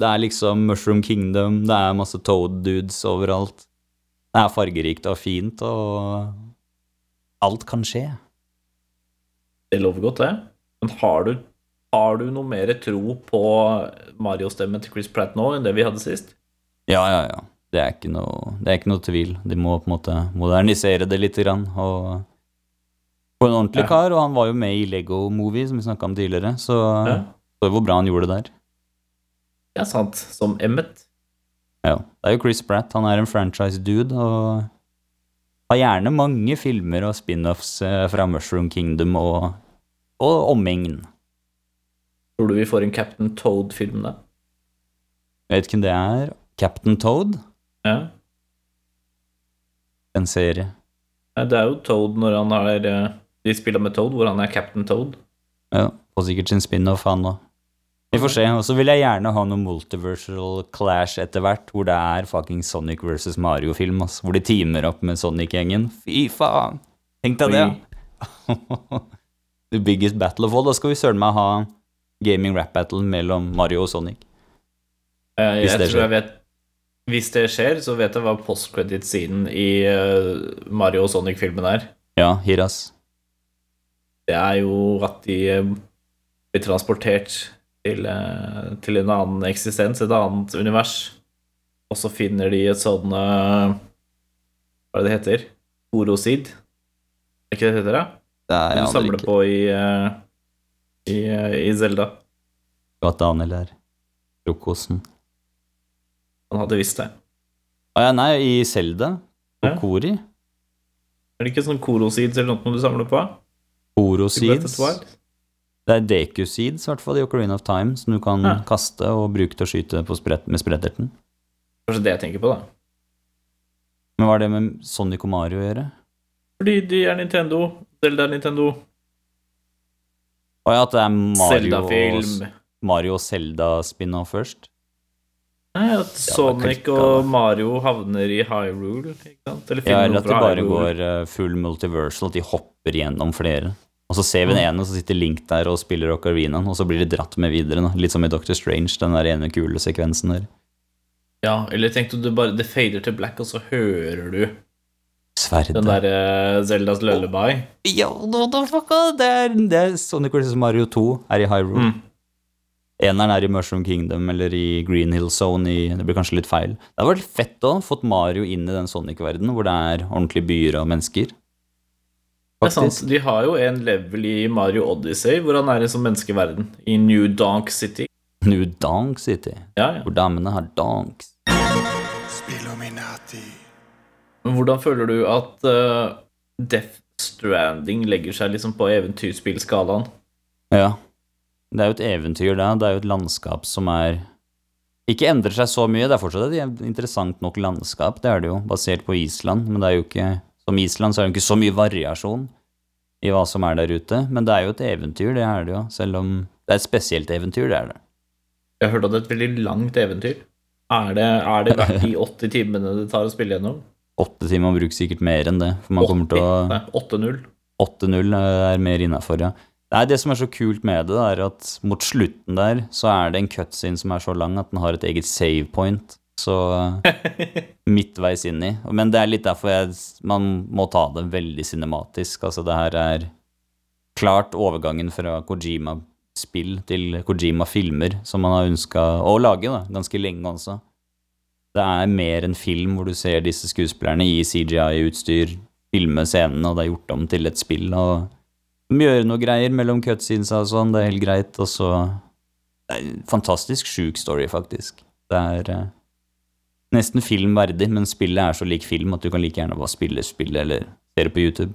Det er liksom Mushroom Kingdom, det er masse Toad Dudes overalt. Det er fargerikt og fint, og alt kan skje. Det lover godt, det. Men har du, har du noe mer tro på Mario-stemmen til Chris Pratt nå enn det vi hadde sist? Ja, ja, ja. Det er ikke noe, det er ikke noe tvil. De må på en måte modernisere det litt grann, og på en ordentlig Ja. kar, og han var jo med i Lego Movie, som vi snakka om tidligere, så Ja. så hvor bra han gjorde det der. Er sant. Som Emmet. Ja. Det er jo Chris Pratt, han er en franchise-dude, og har gjerne mange filmer og spin-offs eh, fra Mushroom Kingdom og, og omegn. Tror du vi får en Captain Toad-film da? Jeg vet ikke hvem det er. Captain Toad? Ja. En serie. Nei, Det er jo Toad når han har eh, De spiller med Toad, hvor han er Captain Toad. Ja, Får sikkert sin spin-off, han òg. Vi får se. Og så vil jeg gjerne ha noe multiversal clash etter hvert, hvor det er fucking Sonic versus Mario-film, altså, Hvor de teamer opp med Sonic-gjengen. Fy faen! Tenk deg det. [laughs] The biggest battle of all. Da skal vi søren meg ha gaming rap battle mellom Mario og Sonic. Hvis Jeg tror skjer. jeg vet Hvis det skjer, så vet jeg hva post-credit-siden i uh, Mario og Sonic-filmen er. Ja, Hiras. Det er jo at de eh, blir transportert til, eh, til en annen eksistens, et annet univers. Og så finner de et sånn eh, Hva er det det heter? Orosid? Er ikke det det heter, da? Det er Du samler ikke på i eh, i, i Zelda. Godt Daniel er. Frokosten. Han hadde visst det. Å ja, nei, i Selda. Ja. Kori. Er det ikke sånn Koroseeds eller noe du samler på? I Det er Deku-seeds, i hvert fall, i Ocarina of Time, som du kan Ja. kaste og bruke til å skyte på sprett, med spretterten. Kanskje det jeg tenker på, da. Men hva har det med Sonic og Mario å gjøre? Fordi de er Nintendo. Zelda er Nintendo. Å ja, at det er Mario og. Mario og Zelda spin-off først? Nei, at Sonic ja, og. Mario havner i Hyrule, ikke sant? Eller Ja, eller at det bare Hyrule. går eh, full multiversal, at de hopper gjennom flere. Og så ser vi den ene, og så sitter Link der og spiller Ocarinaen, og så blir de dratt med videre. Da. Litt som i Doctor Strange, den der ene kule sekvensen der. Ja, eller tenk du bare det fader til black, og så hører du Sverdet. den derre Zeldas lullaby? Ja, what the fuck, ah, det er, det er Sonic vs. Mario 2 er i Hyrule. Mm. Eneren er i Mushroom Kingdom eller i Green Hill Zone i Det blir kanskje litt feil. Det hadde vært fett å fått Mario inn i den Sonic-verdenen hvor det er ordentlige byer og mennesker. Det er sant. De har jo en level i Mario Odyssey hvor han er i en sånn menneskeverden. I New Donk City. New Donk City, Ja, ja. hvor damene har donks. Spilluminati. Men hvordan føler du at uh, Death Stranding legger seg liksom på eventyrspillskalaen? Ja. Det er jo et eventyr, det. Det er jo et landskap som er Ikke endrer seg så mye. Det er fortsatt et interessant nok landskap, det er det jo, basert på Island. Men det er jo ikke Som Island så er det ikke så mye variasjon i hva som er der ute. Men det er jo et eventyr, det er det jo. Selv om det er et spesielt eventyr, det er det. Jeg har hørt at det er et veldig langt eventyr. Er det, er det verdt de 80 timene det tar å spille gjennom? Åtte timer man bruker sikkert mer enn det. For man kommer til å 8-0. 8-0 er mer innafor, ja. Nei, det som er så kult med det, er at mot slutten der så er det en cutscene som er så lang at den har et eget save point. Så [laughs] eh, midtveis inn i. Men det er litt derfor jeg, man må ta det veldig cinematisk. Altså, det her er klart overgangen fra Kojima-spill til Kojima-filmer, som man har ønska å lage, da, ganske lenge også. Det er mer en film hvor du ser disse skuespillerne i CGI-utstyr filme scenene, og det er gjort om til et spill. og De gjør noe greier mellom cutscenes og sånn, det er helt greit. Og så Det er en fantastisk sjuk story, faktisk. Det er nesten filmverdig, men spillet er så lik film at du kan like gjerne bare spille spillet eller se det på YouTube.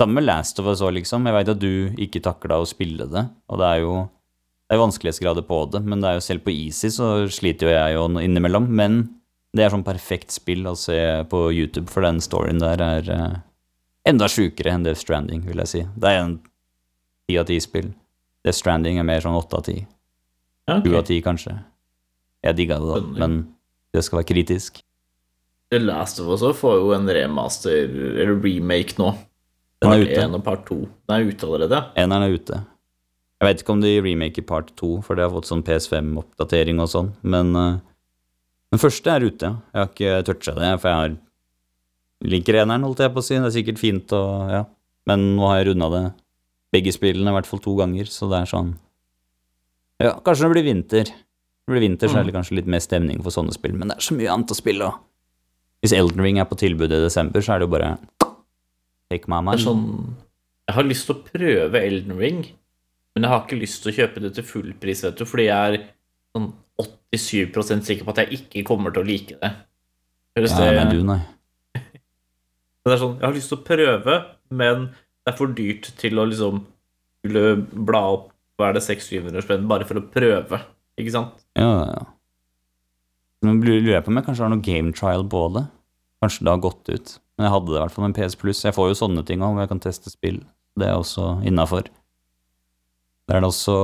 Sammen med Last of Us òg, liksom. Jeg veit at du ikke takla å spille det, og det er jo det er vanskelighetsgrader på det, men det er jo selv på Easy så sliter jo jeg jo innimellom. Men det er sånn perfekt spill å se på YouTube, for den storyen der er eh, enda sjukere enn Death Stranding, vil jeg si. Det er en ti av ti-spill. Death Stranding er mer sånn åtte av ti. Sju av ti, kanskje. Jeg digga det, da, men det skal være kritisk. The Last of Us får jo en remaster, eller remake nå. Den er ute. 1 og part 2. Den er ute allerede. Eneren er ute. Jeg vet ikke om de remaker part to, for det har fått sånn PS5-oppdatering og sånn, men eh, den første er ute, ja. Jeg har ikke toucha det, for jeg har liker eneren, holdt jeg på å si. Det er sikkert fint og ja. Men nå har jeg runda det begge spillene i hvert fall to ganger, så det er sånn Ja, kanskje det blir vinter. Det blir vinter, så er det kanskje litt mer stemning for sånne spill, men det er så mye annet å spille, og hvis Elden Ring er på tilbud i desember, så er det jo bare Take my mind. sånn Jeg har lyst til å prøve Elden Ring, men jeg har ikke lyst til å kjøpe det til full pris, vet du, fordi jeg er sånn 87 sikker på at jeg ikke kommer til å like det. Høres Ja, det men du, nei. [laughs] Det er sånn, jeg har lyst til å prøve, men det er for dyrt til å liksom skulle bla opp hva er det 600-700 spenn bare for å prøve, ikke sant? Ja, ja. Nå lurer jeg på om jeg kanskje har noe game trial på det. Kanskje det har gått ut. Men jeg hadde det i hvert fall med en PS Plus. Jeg får jo sånne ting òg, hvor jeg kan teste spill. Det er også innafor. Det er det også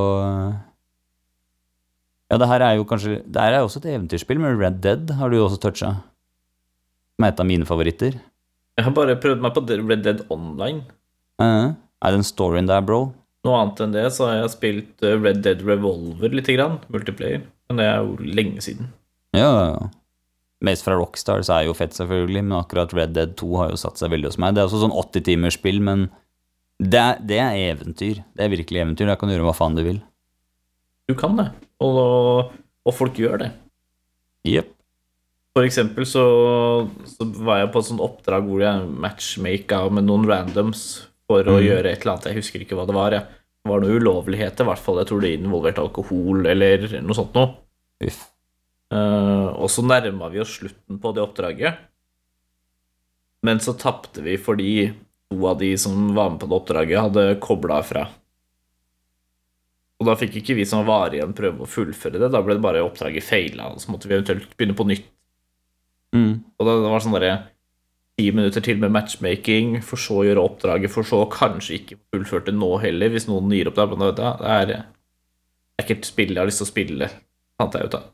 Ja, det her er jo kanskje Det her er jo også et eventyrspill men Red Dead, har du jo også toucha. Som er et av mine favoritter. Jeg har bare prøvd meg på Red Dead Online. Eh, er den storyen der, bro? Noe annet enn det så har jeg spilt eh, Red Dead Revolver lite grann, multiplayer. Men det er jo lenge siden. Ja, ja. Mest fra Rockstar så er jo fett, selvfølgelig, men akkurat Red Dead 2 har jo satt seg veldig hos meg. Det er også sånn 80-timersspill, men det er, det er eventyr. Det er virkelig eventyr. Der kan du gjøre hva faen du vil. Du kan det, og, og folk gjør det. Jepp. For eksempel så, så var jeg på et sånt oppdrag hvor jeg matchmaka med noen randoms for å mm. gjøre et eller annet. Jeg husker ikke hva det var. Ja. Det var noe ulovligheter, i hvert fall. Jeg tror det involverte alkohol eller noe sånt noe. Uff. Eh, og så nærma vi oss slutten på det oppdraget. Men så tapte vi fordi to av de som var med på det oppdraget, hadde kobla fra. Og da fikk ikke vi som var igjen, prøve å fullføre det. Da ble det bare oppdraget feila, og så måtte vi eventuelt begynne på nytt. Mm. Og da, det var sånn derre ti minutter til med matchmaking, for så å gjøre oppdraget, for så kanskje ikke fullført det nå heller, hvis noen gir opp der. Men det er, det er ikke et spill jeg har lyst til å spille, fant jeg ut av.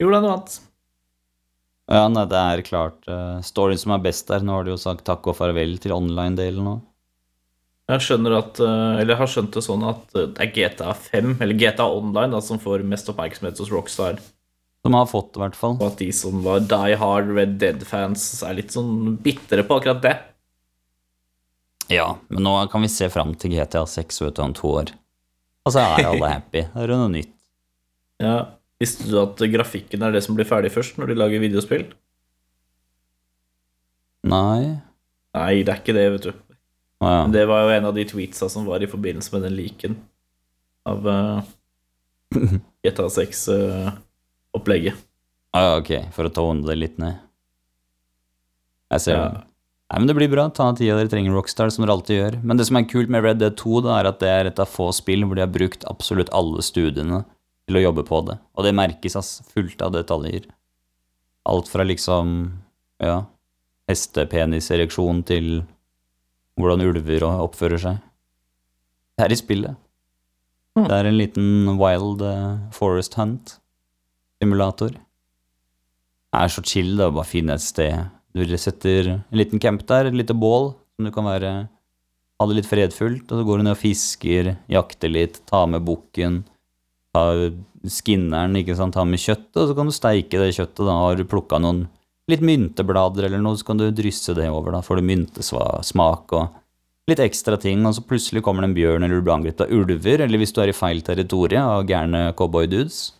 Gjorde deg noe annet? Ja, nei, det er klart uh, storyen som er best der. Nå har du jo sagt takk og farvel til online-delen òg. Jeg skjønner at, uh, eller jeg har skjønt det sånn at eh, det er GTA 5, eller GTA Online, da, som får mest oppmerksomhet hos Rockstar. Som har fått, i hvert fall. Og at de som var Die Hard Red Dead-fans, er litt sånn bitre på akkurat det. Ja, men nå kan vi se fram til GTA 6 vet du, om to år. Og så er alle happy. [laughs] Det er jo noe nytt. Ja, Visste du at grafikken er det som blir ferdig først når de lager videospill? Nei Nei, det er ikke det, vet du. Ah, ja. Det var jo en av de tweetsa som var i forbindelse med den leaken av uh, GTA 6-opplegget. Å ja, ok, for å tone det litt ned. Jeg ser Ja. Nei, men det blir bra. Ta tida dere trenger Rockstar, som dere alltid gjør. Men det som er kult med Red Dead 2, da, er at det er et av få spill hvor de har brukt absolutt alle studiene til å jobbe på det. Og det merkes, ass. Fullt av detaljer. Alt fra liksom, ja, hestepenisereksjon til hvordan ulver oppfører seg. Det er i spillet. Mm. Det er en liten wild forest forest hunt-simulator. Det er så chill det å bare finne et sted. Du setter en liten camp der, et lite bål, som du kan være ha det litt fredfullt, og så går du ned og fisker, jakter litt, tar med bukken, ta skinneren, ikke sant, ta med kjøttet, og så kan du steike det kjøttet. Da har du plukka noen litt mynteblader eller noe, så kan du drysse det over. Da får du myntesmak og litt ekstra ting, og så plutselig kommer det en bjørn eller du blir angrepet av ulver, eller hvis du er i feil territorium av gærne cowboydudes.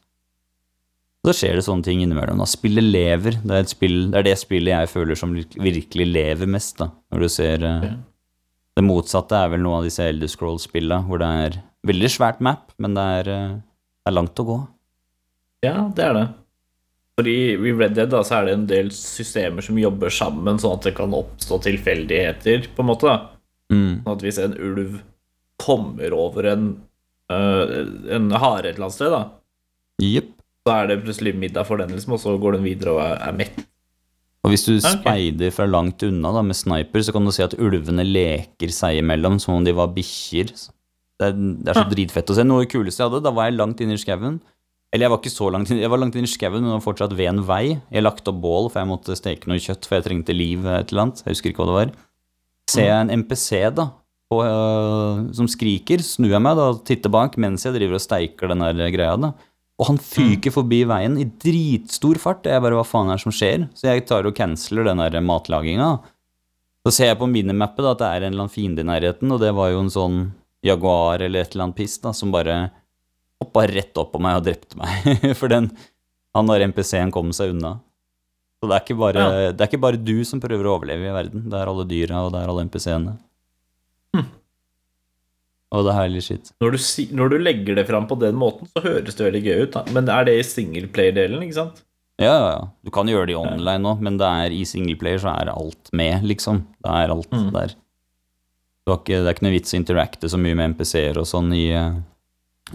Så skjer det sånne ting innimellom. da. Spillet lever. Det er, spill, det er det spillet jeg føler som virkelig lever mest, da. Når du ser uh, Det motsatte er vel noen av disse Elder Scrolls-spillene, hvor det er veldig svært map, men det er, uh, det er langt å gå. Ja, det er det. For i Red Dead da, så er det en del systemer som jobber sammen, sånn at det kan oppstå tilfeldigheter, på en måte. Mm. Sånn at hvis en ulv kommer over en, uh, en hare et eller annet sted, da, Jepp. Så er det plutselig middag for den, liksom, og så går den videre og er, er mett. Og hvis du okay. speider fra langt unna da, med sniper, så kan du se at ulvene leker seg imellom som om de var bikkjer. Det det er så dritfett å se. Noe av det kuleste jeg hadde, da var jeg langt inne i skauen. Eller jeg var ikke så langt inn, jeg var langt inne i skauen, men det var fortsatt ved en vei. Jeg lagt opp bål, for jeg måtte steke noe kjøtt, for jeg trengte liv et eller annet. Jeg husker ikke hva det var. Ser jeg en NPC da, på, øh, som skriker, snur jeg meg da og titter bak mens jeg driver og steiker den der greia da. Og han fyker forbi veien i dritstor fart. og Jeg bare, hva faen er det som skjer? Så jeg tar og canceler den der matlaginga. Så ser jeg på minimappet da, at det er en eller annen fiende i nærheten, og det var jo en sånn jaguar eller et eller annet piss da, som bare hoppa rett opp på meg og drepte meg. [laughs] For den, han der MPC-en kom seg unna. Så det er, ikke bare, Ja. det er ikke bare du som prøver å overleve i verden. Det er alle dyra, og det er alle MPC-ene. Hm. Og det er herlig shit. Når du, når du legger det fram på den måten, så høres det veldig gøy ut, da. Men er det i singleplayer-delen, ikke sant? Ja, ja, ja. Du kan gjøre det i online òg, men det er i singleplayer så er alt med, liksom. Det er alt Mm. der. Ikke, det er ikke noe vits å interacte så mye med MPC-er og sånn i, eh,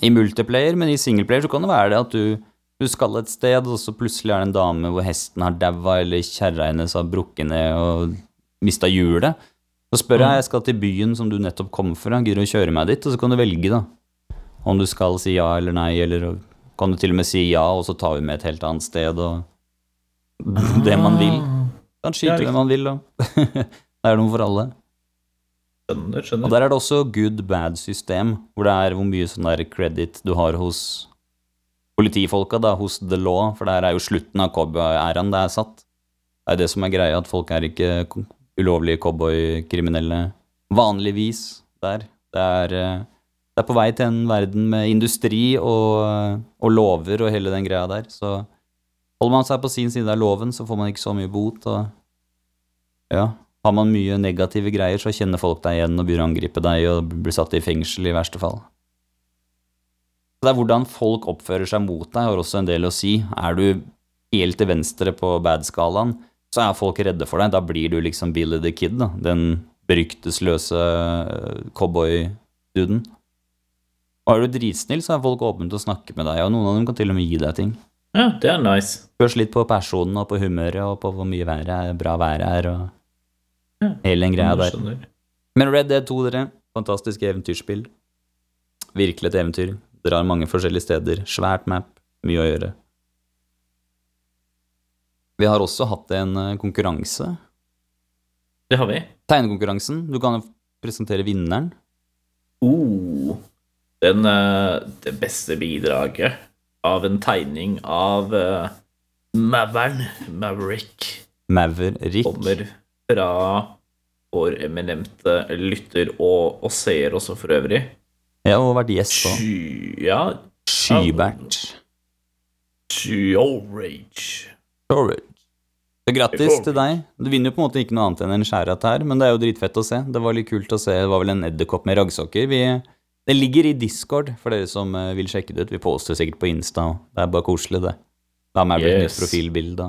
i multiplayer, men i singleplayer så kan det være det at du, du skal et sted, og så plutselig er det en dame hvor hesten har daua, eller kjerra hennes har brukket ned og mista hjulet. Så spør jeg, jeg skal til byen som du nettopp kom fra, gidder du å kjøre meg dit? Og så kan du velge, da. Om du skal si ja eller nei, eller kan du til og med si ja, og så tar vi med et helt annet sted, og [laughs] det man vil. Kan Ja, skyte hvem man vil, da. [laughs] det er noe for alle. Skjønner, skjønner. Og der er det også good-bad-system, hvor det er hvor mye sånn der credit du har hos politifolka, da, hos the law, for der er jo slutten av cowboy-æraen det er satt. Det er det som er greia, at folk er ikke ulovlige cowboykriminelle vanligvis der. Det er, eh, det er på vei til en verden med industri og, og lover og hele den greia der, så holder man seg på sin side av loven, så får man ikke så mye bot, og ja, har man mye negative greier, så kjenner folk deg igjen og begynner å angripe deg og blir satt i fengsel i verste fall. Det er hvordan folk oppfører seg mot deg, har også en del å si. Er du helt til venstre på bad-skalaen, så er folk redde for deg. Da blir du liksom Billy the Kid, da. Den beryktesløse øh, cowboy-duden. Og er du dritsnill, så er folk åpne til å snakke med deg, og noen av dem kan til og med gi deg ting. Ja, det er nice. Spørs litt på personen og på humøret og på hvor mye været er, bra været er, og Ja. hele den greia der. Men Red Dead 2, dere. Fantastisk eventyrspill. Virkelig et eventyr. Drar mange forskjellige steder. Svært map. Mye å gjøre. Vi har også hatt en eh, konkurranse. Det har vi. Tegnekonkurransen. Du kan jo presentere vinneren. Oh, den, eh, det beste bidraget av en tegning av uh, Mavern, Maverick, Maverick. kommer fra vår eminente lytter og, og seer også for øvrig. Ja, og vært gjest òg. Sky, ja, Skybert. Storage. Storage. Så grattis til deg. Du vinner jo på en måte ikke noe annet enn en skjærat her, men det er jo dritfett å se. Det var litt kult å se. Det var vel en edderkopp med raggsokker. Vi, det ligger i Discord for dere som eh, vil sjekke det ut. Vi poster sikkert på Insta. og Det er bare koselig, det. La meg bli et nytt Yes. profilbilde.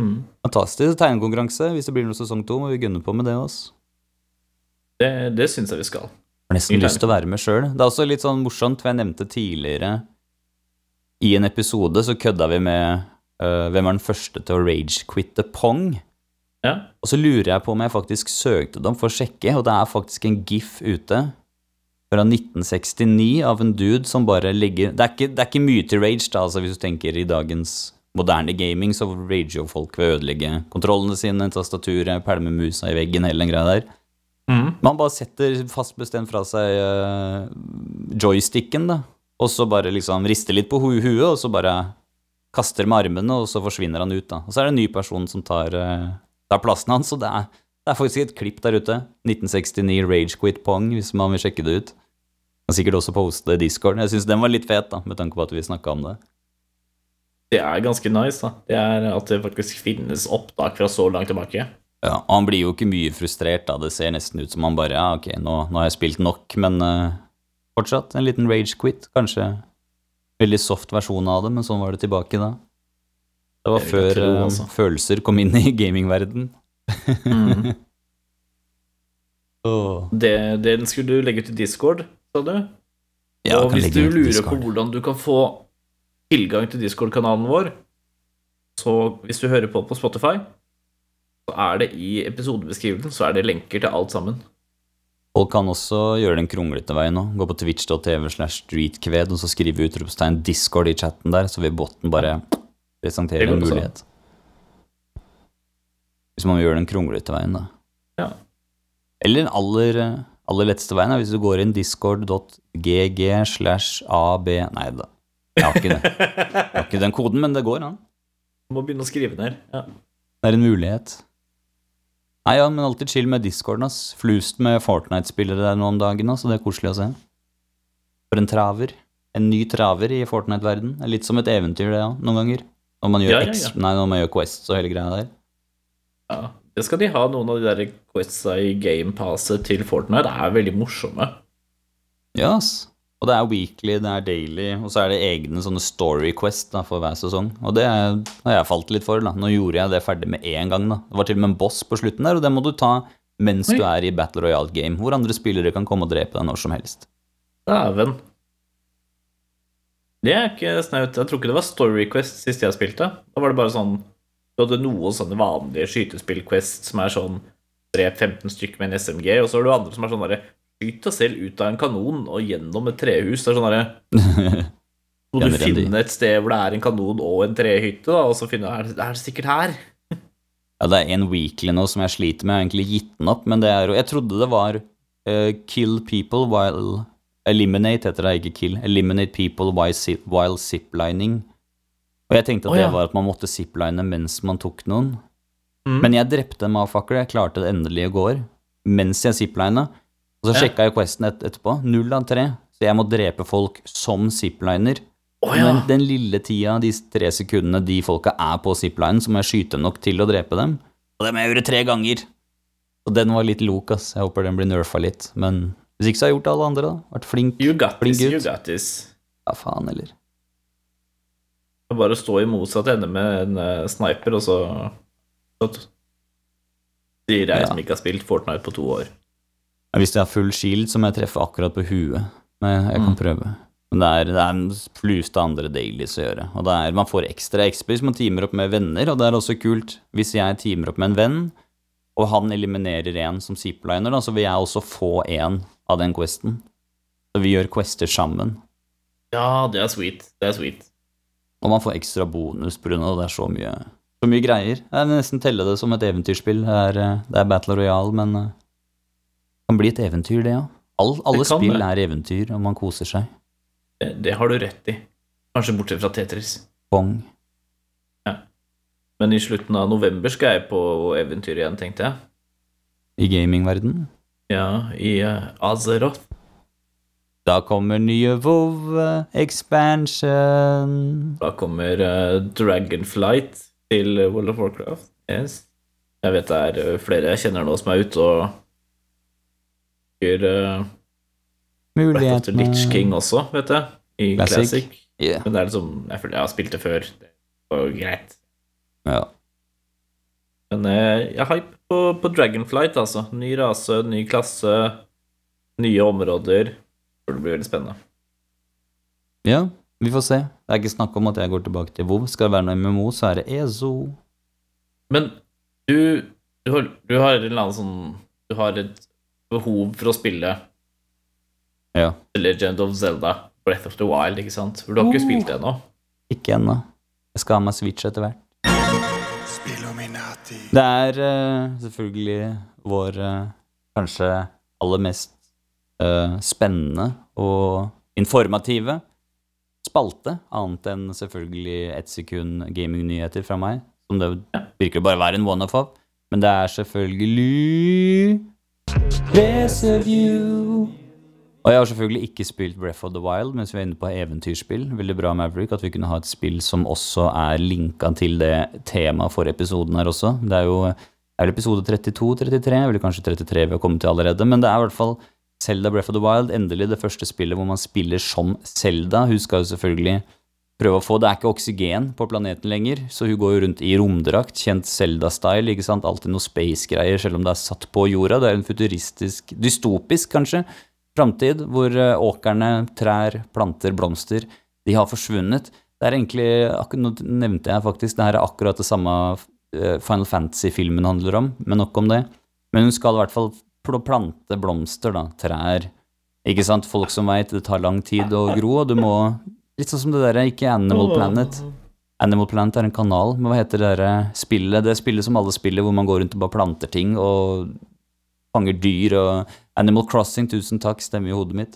Mm. Fantastisk tegnekonkurranse. Hvis det blir noe sesong to, må vi gunne på med det også. Det, det syns jeg vi skal. Har nesten lyst til å være med sjøl. Det er også litt sånn morsomt, for jeg nevnte tidligere I en episode så kødda vi med øh, hvem er den første til å rage-quitte Pong. Ja. Og så lurer jeg på om jeg faktisk søkte dem for å sjekke, og det er faktisk en gif ute fra 1969 av en dude som bare ligger Det er ikke, det er ikke mye til rage, da, altså hvis du tenker i dagens moderne gaming, så rager jo folk ved å ødelegge kontrollene sine, tastaturet, pælme musa i veggen, hele den greia der. Mm. Man bare setter fast bestemt fra seg uh, joysticken, da. og så bare liksom rister litt på hu huet, og så bare kaster med armene, og så forsvinner han ut, da. Og så er det en ny person som tar, eh, tar plassen hans, og det er, det er faktisk et klipp der ute. 1969 Ragequit Pong, hvis man vil sjekke det ut. Kan sikkert også poste det i Discord. Jeg syns den var litt fet, da, med tanke på at vi snakka om det. Det er ganske nice, da. Det er at det faktisk finnes opptak fra så langt tilbake. Ja, og han blir jo ikke mye frustrert, da. Det ser nesten ut som han bare Ja, ok, nå, nå har jeg spilt nok, men uh, fortsatt en liten rage quit. Kanskje veldig soft versjon av det, men sånn var det tilbake da. Det var Det før tro, eh, altså. følelser kom inn i gamingverden. Mm. [laughs] oh. Det, den skulle du legge ut i Discord, sa du? Ja, og hvis du lurer Discord. på hvordan du kan få tilgang til Discord-kanalen vår, så hvis du hører på på Spotify, så er det i episodebeskrivelsen så er det lenker til alt sammen. Folk kan også gjøre den kronglete veien nå. Gå på twitch.tv slash streetkved, og så skrive utropstegn Discord i chatten der, så vil botten bare presentere en mulighet. Hvis man vil gjøre den kronglete veien, da. Ja. Eller den aller, aller letteste veien er hvis du går inn discord.gg slash ab Nei da, jeg har ikke det. Jeg har ikke den koden, men det går an. Du må begynne å skrive ned. Ja. Det er en mulighet. Nei, ja, men alltid chill med discorden, ass. Flust med Fortnite-spillere der nå om dagen, så det er koselig å se. For en traver. En ny traver i Fortnite-verden. Er litt som et eventyr, det, ja, noen ganger. Når man gjør, Ja, ja, ja. Nei, når man gjør Quests og hele greia der. ja. Det skal de ha, noen av de der questsa i gamepasset til Fortnite. Det er veldig morsomme. Ja, ass. Og det er weekly, det er daily, og så er det egne sånne story quest da, for hver sesong. Og det har jeg falt litt for. da. Nå gjorde jeg det ferdig med én gang. da. Det var til og med en boss på slutten der, og det må du ta mens Oi. du er i Battle Royale game, hvor andre spillere kan komme og drepe deg når som helst. Dæven. Det er ikke snaut. Jeg tror ikke det var Story Quest sist jeg spilte. Da var det bare sånn Du hadde noen sånne vanlige skytespill-quest som er sånn drep 15 stykker med en SMG, og så har du andre som er sånn derre Skyt deg selv ut av en kanon og gjennom et trehus. Det er sånn derre [laughs] Må du finner finne et sted hvor det er en kanon og en trehytte, da, og så finne er det, er det sikkert her? [laughs] Ja, det er en weekly nå som jeg sliter med. Jeg har egentlig gitt den opp, men det er jo Jeg trodde det var uh, kill people while Eliminate heter det, ikke kill. Eliminate people while, ziplining. Og jeg tenkte at oh, ja. det var at man måtte zipline mens man tok noen. Mm. Men jeg drepte en motherfucker, jeg klarte det endelig i går, mens jeg ziplina. Og så sjekka jeg questen et, etterpå. Null av tre. Så jeg må drepe folk som zipliner. Oh, ja. Men den lille tida, de tre sekundene de folka er på ziplinen, så må jeg skyte nok til å drepe dem. Og det må jeg gjøre tre ganger. Og den var litt lok, ass. Jeg håper den blir nerfa litt. Men hvis ikke så har jeg gjort alle andre, da. Vært flink. You got Flink this, you got this. Ja, faen, eller. Er Bare å stå i motsatt ende med en eh, sniper, og så så sier jeg Ja. som ikke har spilt Fortnite på to år. Hvis jeg har full shield, så må jeg treffe akkurat på huet. Men jeg kan Mm. prøve. Men det er, det er en flust av andre dailies å gjøre. Og det er, man får ekstra XP hvis man teamer opp med venner, og det er også kult. Hvis jeg teamer opp med en venn, og han eliminerer en som zipliner, da, så vil jeg også få en av den questen. Så vi gjør quester sammen. Ja, det er sweet. Det er sweet. Og man får ekstra bonus pga. det. Det er så mye, så mye greier. Jeg vil nesten telle det som et eventyrspill. Det er, eh, det er Battle Royale, men eh, det kan bli et eventyr, det, ja. All, alle spill det. er eventyr, og man koser seg. Det, det har du rett i. Kanskje bortsett fra Tetris. Bong. Men i slutten av november skal jeg på eventyr igjen, tenkte jeg. I gamingverdenen? Ja, i uh, Azeroth. Da kommer nye WoW eh, expansion. Da kommer uh, Dragonflight til World of Warcraft. Yes. Jeg vet det er flere jeg kjenner nå som er ute og gjør uh, Breath of the Lich King også, vet jeg. I Classic. Classic. Yeah. Men det er liksom Jeg føler jeg har spilt det før. Det var jo greit. Ja. Men eh, jeg er hype på, på Dragonflight, altså. Ny rase, ny klasse, nye områder. Jeg tror det blir veldig spennende. ja, vi får se. Det er ikke snakk om at jeg går tilbake til WoW. Skal det være noe MMO, så er det EZO. Men du, du, har, du har en eller annen sånn Du har et behov for å spille Ja. The Legend of Zelda Breath of the Wild, ikke sant? For du har ikke Oh. spilt det ennå. Ikke ennå. Jeg skal ha meg Switch etter hvert. Det er uh, selvfølgelig vår uh, kanskje aller mest uh, spennende og informative spalte, annet enn selvfølgelig ett sekund gamingnyheter fra meg, som det virker å bare være en one-off av. Men det er selvfølgelig Review. Og jeg har selvfølgelig ikke spilt Breath of the Wild mens vi er inne på eventyrspill. Veldig bra, Maverick, at vi kunne ha et spill som også er linka til det temaet for episoden her også. Det er jo er det episode 32-33, eller kanskje 33 vi har kommet til allerede. Men det er i hvert fall Zelda Breath of the Wild, endelig det første spillet hvor man spiller som Zelda. Hun skal jo selvfølgelig prøve å få Det er ikke oksygen på planeten lenger, så hun går jo rundt i romdrakt, kjent Zelda-style, ikke sant. Alltid noe space-greier, selv om det er satt på jorda. Det er en futuristisk, dystopisk kanskje, framtid hvor eh, åkrene, trær, planter, blomster, de har forsvunnet. Det er egentlig, nå nevnte jeg faktisk, det her er akkurat det samme eh, Final Fantasy-filmen handler om, men nok om det. Men hun skal i hvert fall pl- plante blomster, da, trær. Ikke sant, folk som veit det tar lang tid å gro, og du må Litt sånn som det derre, ikke Animal Planet. Animal Planet er en kanal, men hva heter det derre spillet? Det spillet som alle spiller, hvor man går rundt og bare planter ting og fanger dyr og Animal Crossing, tusen takk, stemmer i hodet mitt.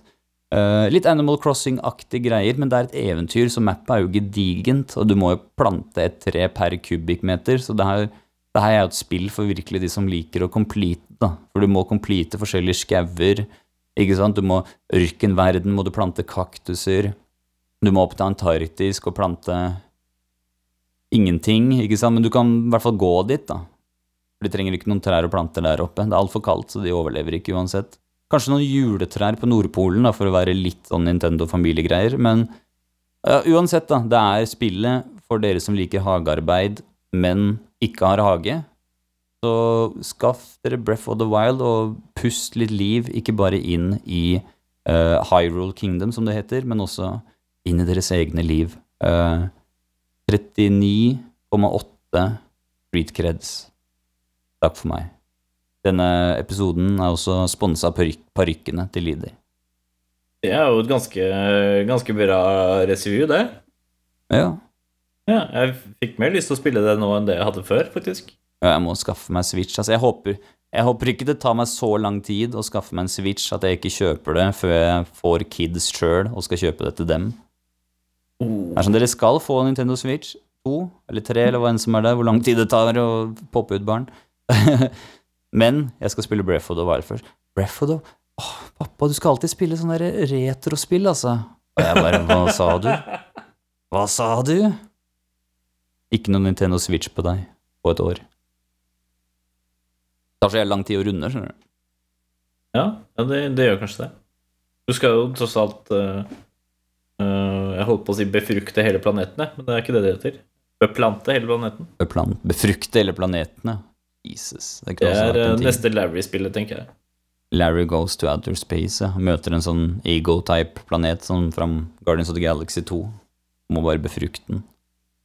Uh, litt Animal Crossing-aktige greier, men det er et eventyr, så mappet er jo gedigent, og du må jo plante et tre per kubikkmeter, så det her, det her er jo et spill for virkelig de som liker å complete, da. For du må complete forskjellige skauer, ikke sant, du må ørkenverden, må du plante kaktuser, du må opp til Antarktis og plante ingenting, ikke sant, men du kan i hvert fall gå dit, da. For de trenger ikke noen trær og planter der oppe. Det er altfor kaldt, så de overlever ikke uansett. Kanskje noen juletrær på Nordpolen, da, for å være litt sånn Nintendo-familiegreier, men ja, uansett, da. Det er spillet for dere som liker hagearbeid, men ikke har hage. Så skaff dere Breath of the Wild og pust litt liv, ikke bare inn i uh, Hyrule Kingdom, som det heter, men også inn i deres egne liv. Uh, 39,8 street creds. Takk for meg. Denne episoden er også sponsa av parykkene til Lider. Det er jo et ganske, ganske bra review, det. Ja, Ja, jeg fikk mer lyst til å spille det nå enn det jeg hadde før, faktisk. jeg må skaffe meg Switch. Altså, jeg håper, jeg håper ikke det tar meg så lang tid å skaffe meg en Switch at jeg ikke kjøper det før jeg får kids sjøl og skal kjøpe det til dem. Oh. Det sånn, Dere skal få Nintendo Switch 2 eller 3 eller hva enn som er der, hvor lang tid det tar å poppe ut barn. [laughs] Men jeg skal spille Breath of the Wild først. Breath of the Åh, pappa, du skal alltid spille sånne retrospill, altså. Og jeg bare Hva sa du? Hva sa du? Ikke noe Nintendo Switch på deg på et år. Det tar så jævlig lang tid å runde, skjønner du. Ja, det, det gjør kanskje det. Du skal jo tross alt eh, Jeg holdt på å si befrukte hele planeten, men det er ikke det det heter. Beplante hele planeten. Beplant, Befrukte hele planeten. Jesus. Det, Det er eh, neste Larry-spillet, tenker jeg. Larry goes to outer space, ja. Møter en sånn ego-type planet sånn fra Guardians of the Galaxy 2. Må bare befrukte den.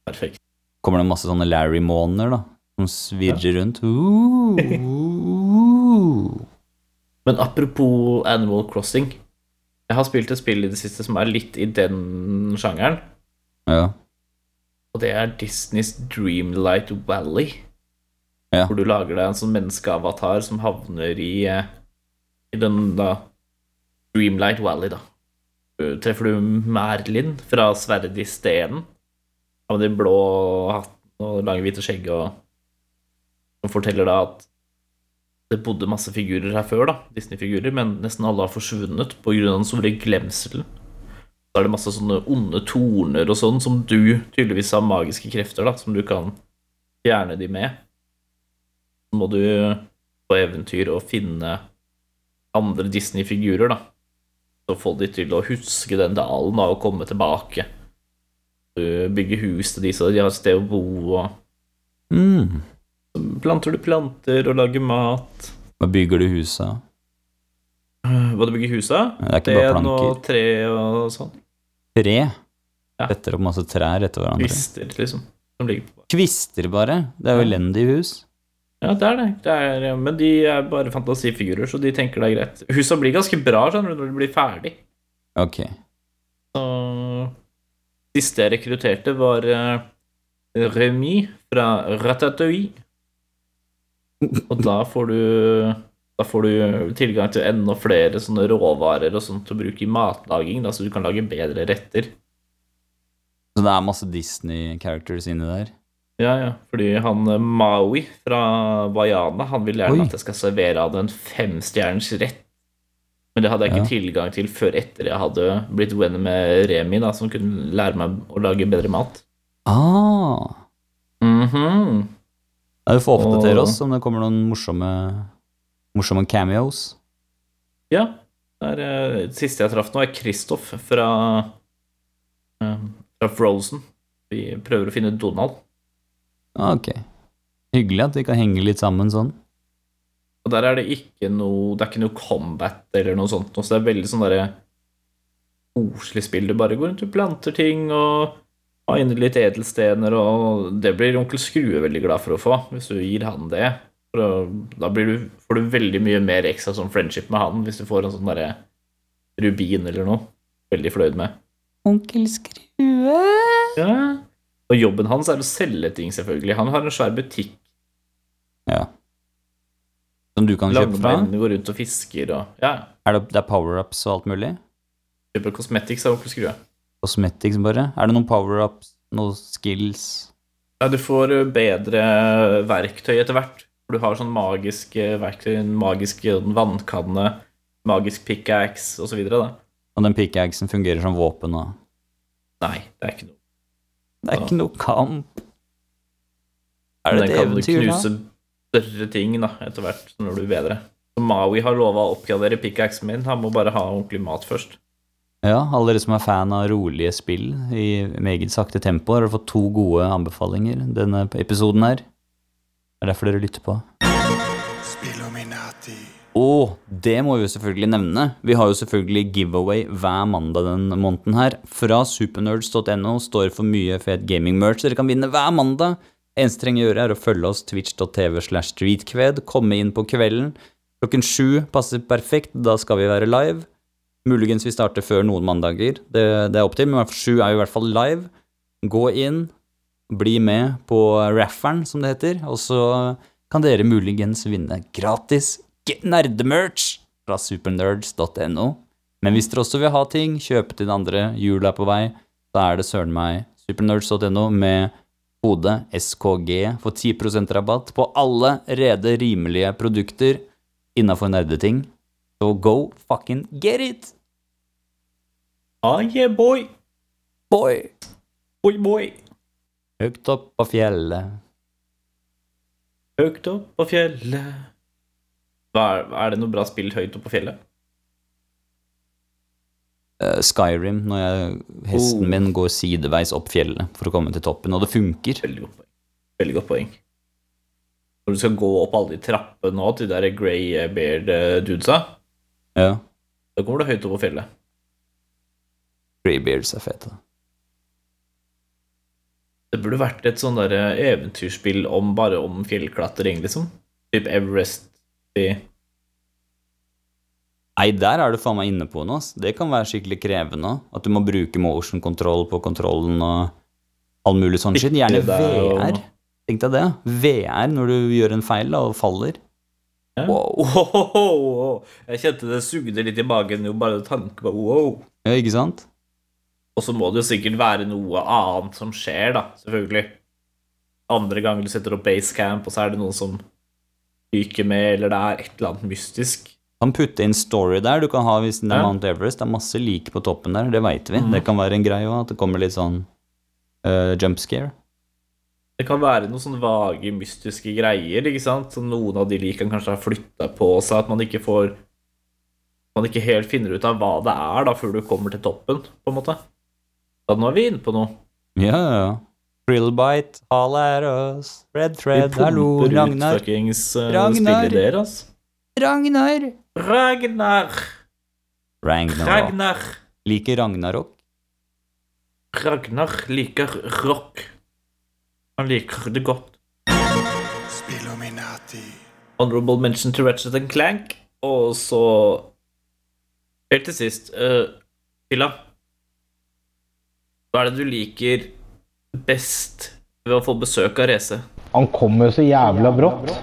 Perfekt. Kommer det masse sånne Larry-måner, da, som svirrer rundt. Uh, [laughs] Men apropos Animal Crossing. Jeg har spilt et spill i det siste som er litt i den sjangeren. ja. Og det er Disneys Dreamlight Valley. Ja. Hvor du lager deg en sånn menneskeavatar som havner i, eh, i den da Dreamlight Valley, da. Treffer du Merlin fra Sverdet i Med den blå hatten og lange, hvite skjegget og Som forteller da at det bodde masse figurer her før, da. Disney-figurer, men nesten alle har forsvunnet pga. den store glemselen. Så er det masse sånne onde torner og sånn som du tydeligvis har magiske krefter, da, som du kan fjerne de med. Så må du på eventyr og finne andre Disney-figurer, da. Så få de til å huske den dalen da, og komme tilbake. Du bygger hus til de, så de har et sted å bo, og Mm. Planter du planter og lager mat. Hva bygger du huset av? Hva du bygger huset av? Det er ikke bare Sten og planker. tre og sånn. Tre? Ja. Setter opp masse trær etter hverandre. Kvister, liksom. Som ligger på Kvister, bare? Det er jo elendig hus. Ja, det er det. det er, ja, men de er bare fantasifigurer, så de tenker det er greit. Husa blir ganske bra skjønner du, når de blir ferdig. Ok. Så Siste jeg rekrutterte, var uh, Remy fra Ratatouille. Og da får du Da får du tilgang til enda flere sånne råvarer og sånt å bruke i matlaging, da, så du kan lage bedre retter. Så det er masse Disney-characters inni der. Ja, ja, fordi han eh, Maui fra Vaiana Han vil gjerne Oi. at jeg skal servere han en femstjerners rett. Men det hadde jeg ikke Ja. tilgang til før etter jeg hadde blitt venn med Remi, da, som kunne lære meg å lage bedre mat. Ah, Mhm. Ja, du får oppdatere Og- oss om det kommer noen morsomme, morsomme cameos. Ja. Det er, eh, siste jeg traff nå, er Kristoff fra, eh, fra Frozen. Vi prøver å finne Donald. Ah, ok. Hyggelig at vi kan henge litt sammen sånn. Og der er det ikke noe Det er ikke noe combat eller noe sånt, så det er veldig sånn derre koselig spill. Du bare går rundt og planter ting og har inn litt edelstener, og det blir onkel Skrue veldig glad for å få, hvis du gir han det. For å, da blir du, får du veldig mye mer ekstra sånn friendship med han hvis du får en sånn derre rubin eller noe. Veldig fornøyd med. Onkel Skrue. Ja. Og jobben hans er å selge ting, selvfølgelig. Han har en svær butikk. Ja. Som du kan kjøpe fra? Langbein går rundt og fisker og Ja. Er det, det er power-ups og alt mulig? Kjøper cosmetics av onkel Skrue. Cosmetics, bare? Er det noen power-ups, noen skills? Ja, du får bedre verktøy etter hvert. Du har sånn magiske verktøy, en magisk ø, vannkanne, magisk pickaxe osv. da. Og den pickaxen fungerer som våpen og Nei, det er ikke noe. Det er ikke noe kamp. Er det den et kan eventyr, da? knuse større ting da, etter hvert, når du blir bedre. Så Maui har lova å oppgradere pickaxen min. Han må bare ha ordentlig mat først. Ja, alle dere som er fan av rolige spill i meget sakte tempo, har fått to gode anbefalinger denne episoden her. Det er derfor dere lytter på. Og det må vi jo selvfølgelig nevne. Vi har jo selvfølgelig giveaway hver mandag denne måneden her. Fra supernerds.no står for mye fet gaming-merch dere kan vinne hver mandag. Eneste trenger å gjøre, er å følge oss twitch.tv slash streetkved. Komme inn på kvelden. Klokken sju passer perfekt, da skal vi være live. Muligens vi starter før noen mandager. Det, det er opp til, men sju er jo i hvert fall live. Gå inn, bli med på rafferen, som det heter, og så kan dere muligens vinne gratis nerdemerch fra supernerds.no. Men hvis dere også vil ha ting, kjøpe til den andre, jula er på vei, så er det søren meg supernerds.no med kode SKG for 10% rabatt på alle rede rimelige produkter innafor nerdeting. Så go fucking get it! Ah, yeah, boy! Boy! Boy, boy! Høgt opp på fjellet. Høyt opp på fjellet er, er det noe bra spill høyt opp på fjellet? Uh, Skyrim, når jeg, hesten Oh. min går sideveis opp fjellet for å komme til toppen, og det funker. Veldig godt poeng. Veldig godt poeng. Når du skal gå opp alle de trappene nå til de der grey eh, dudesa, Ja. da kommer du høyt opp på fjellet. Greybeards er fete. Det burde vært et sånn der eh, eventyrspill om bare om fjellklatring, liksom. Typ Everest i Nei, der er du faen meg inne på noe. ass. Det kan være skikkelig krevende. At du må bruke motion control på kontrollen og all mulig sånn skitt. Gjerne VR. Tenk deg det. VR når du gjør en feil da, og faller. Ja. [laughs] Wow. Wow. Jeg kjente det sugde litt i magen jo bare tanke på wow. Ja, ikke sant? Og så må det jo sikkert være noe annet som skjer, da, selvfølgelig. Andre ganger du setter opp basecamp, og så er det noen som ryker med, eller det er et eller annet mystisk. Kan putte inn story der. Du kan ha hvis det er Ja. Mount Everest. Det er masse like på toppen der, det veit vi. Mm. Det kan være en greie òg, at det kommer litt sånn uh, jump scare. Det kan være noen sånne vage, mystiske greier, ikke sant? Som noen av de likene kanskje har flytta på seg, at man ikke får Man ikke helt finner ut av hva det er da, før du kommer til toppen, på en måte. Da nå er vi inne på noe. Ja, ja, er oss. Red Thread, hallo, pumper ut Ragnar. fuckings uh, Ragnar. Der, altså. Ragnar! Ragnar! Ragnar. Ragnar! Liker Ragnarok. Ragnar liker rock. Han liker det godt. Spilluminati. Honorable mention to Ratchet and Clank. Og så Helt til sist, uh, Tilla. Hva er det du liker best ved å få besøk av Reze? Han kommer jo så jævla brått.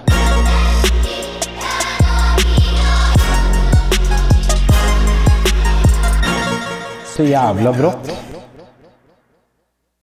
Så jævla brått.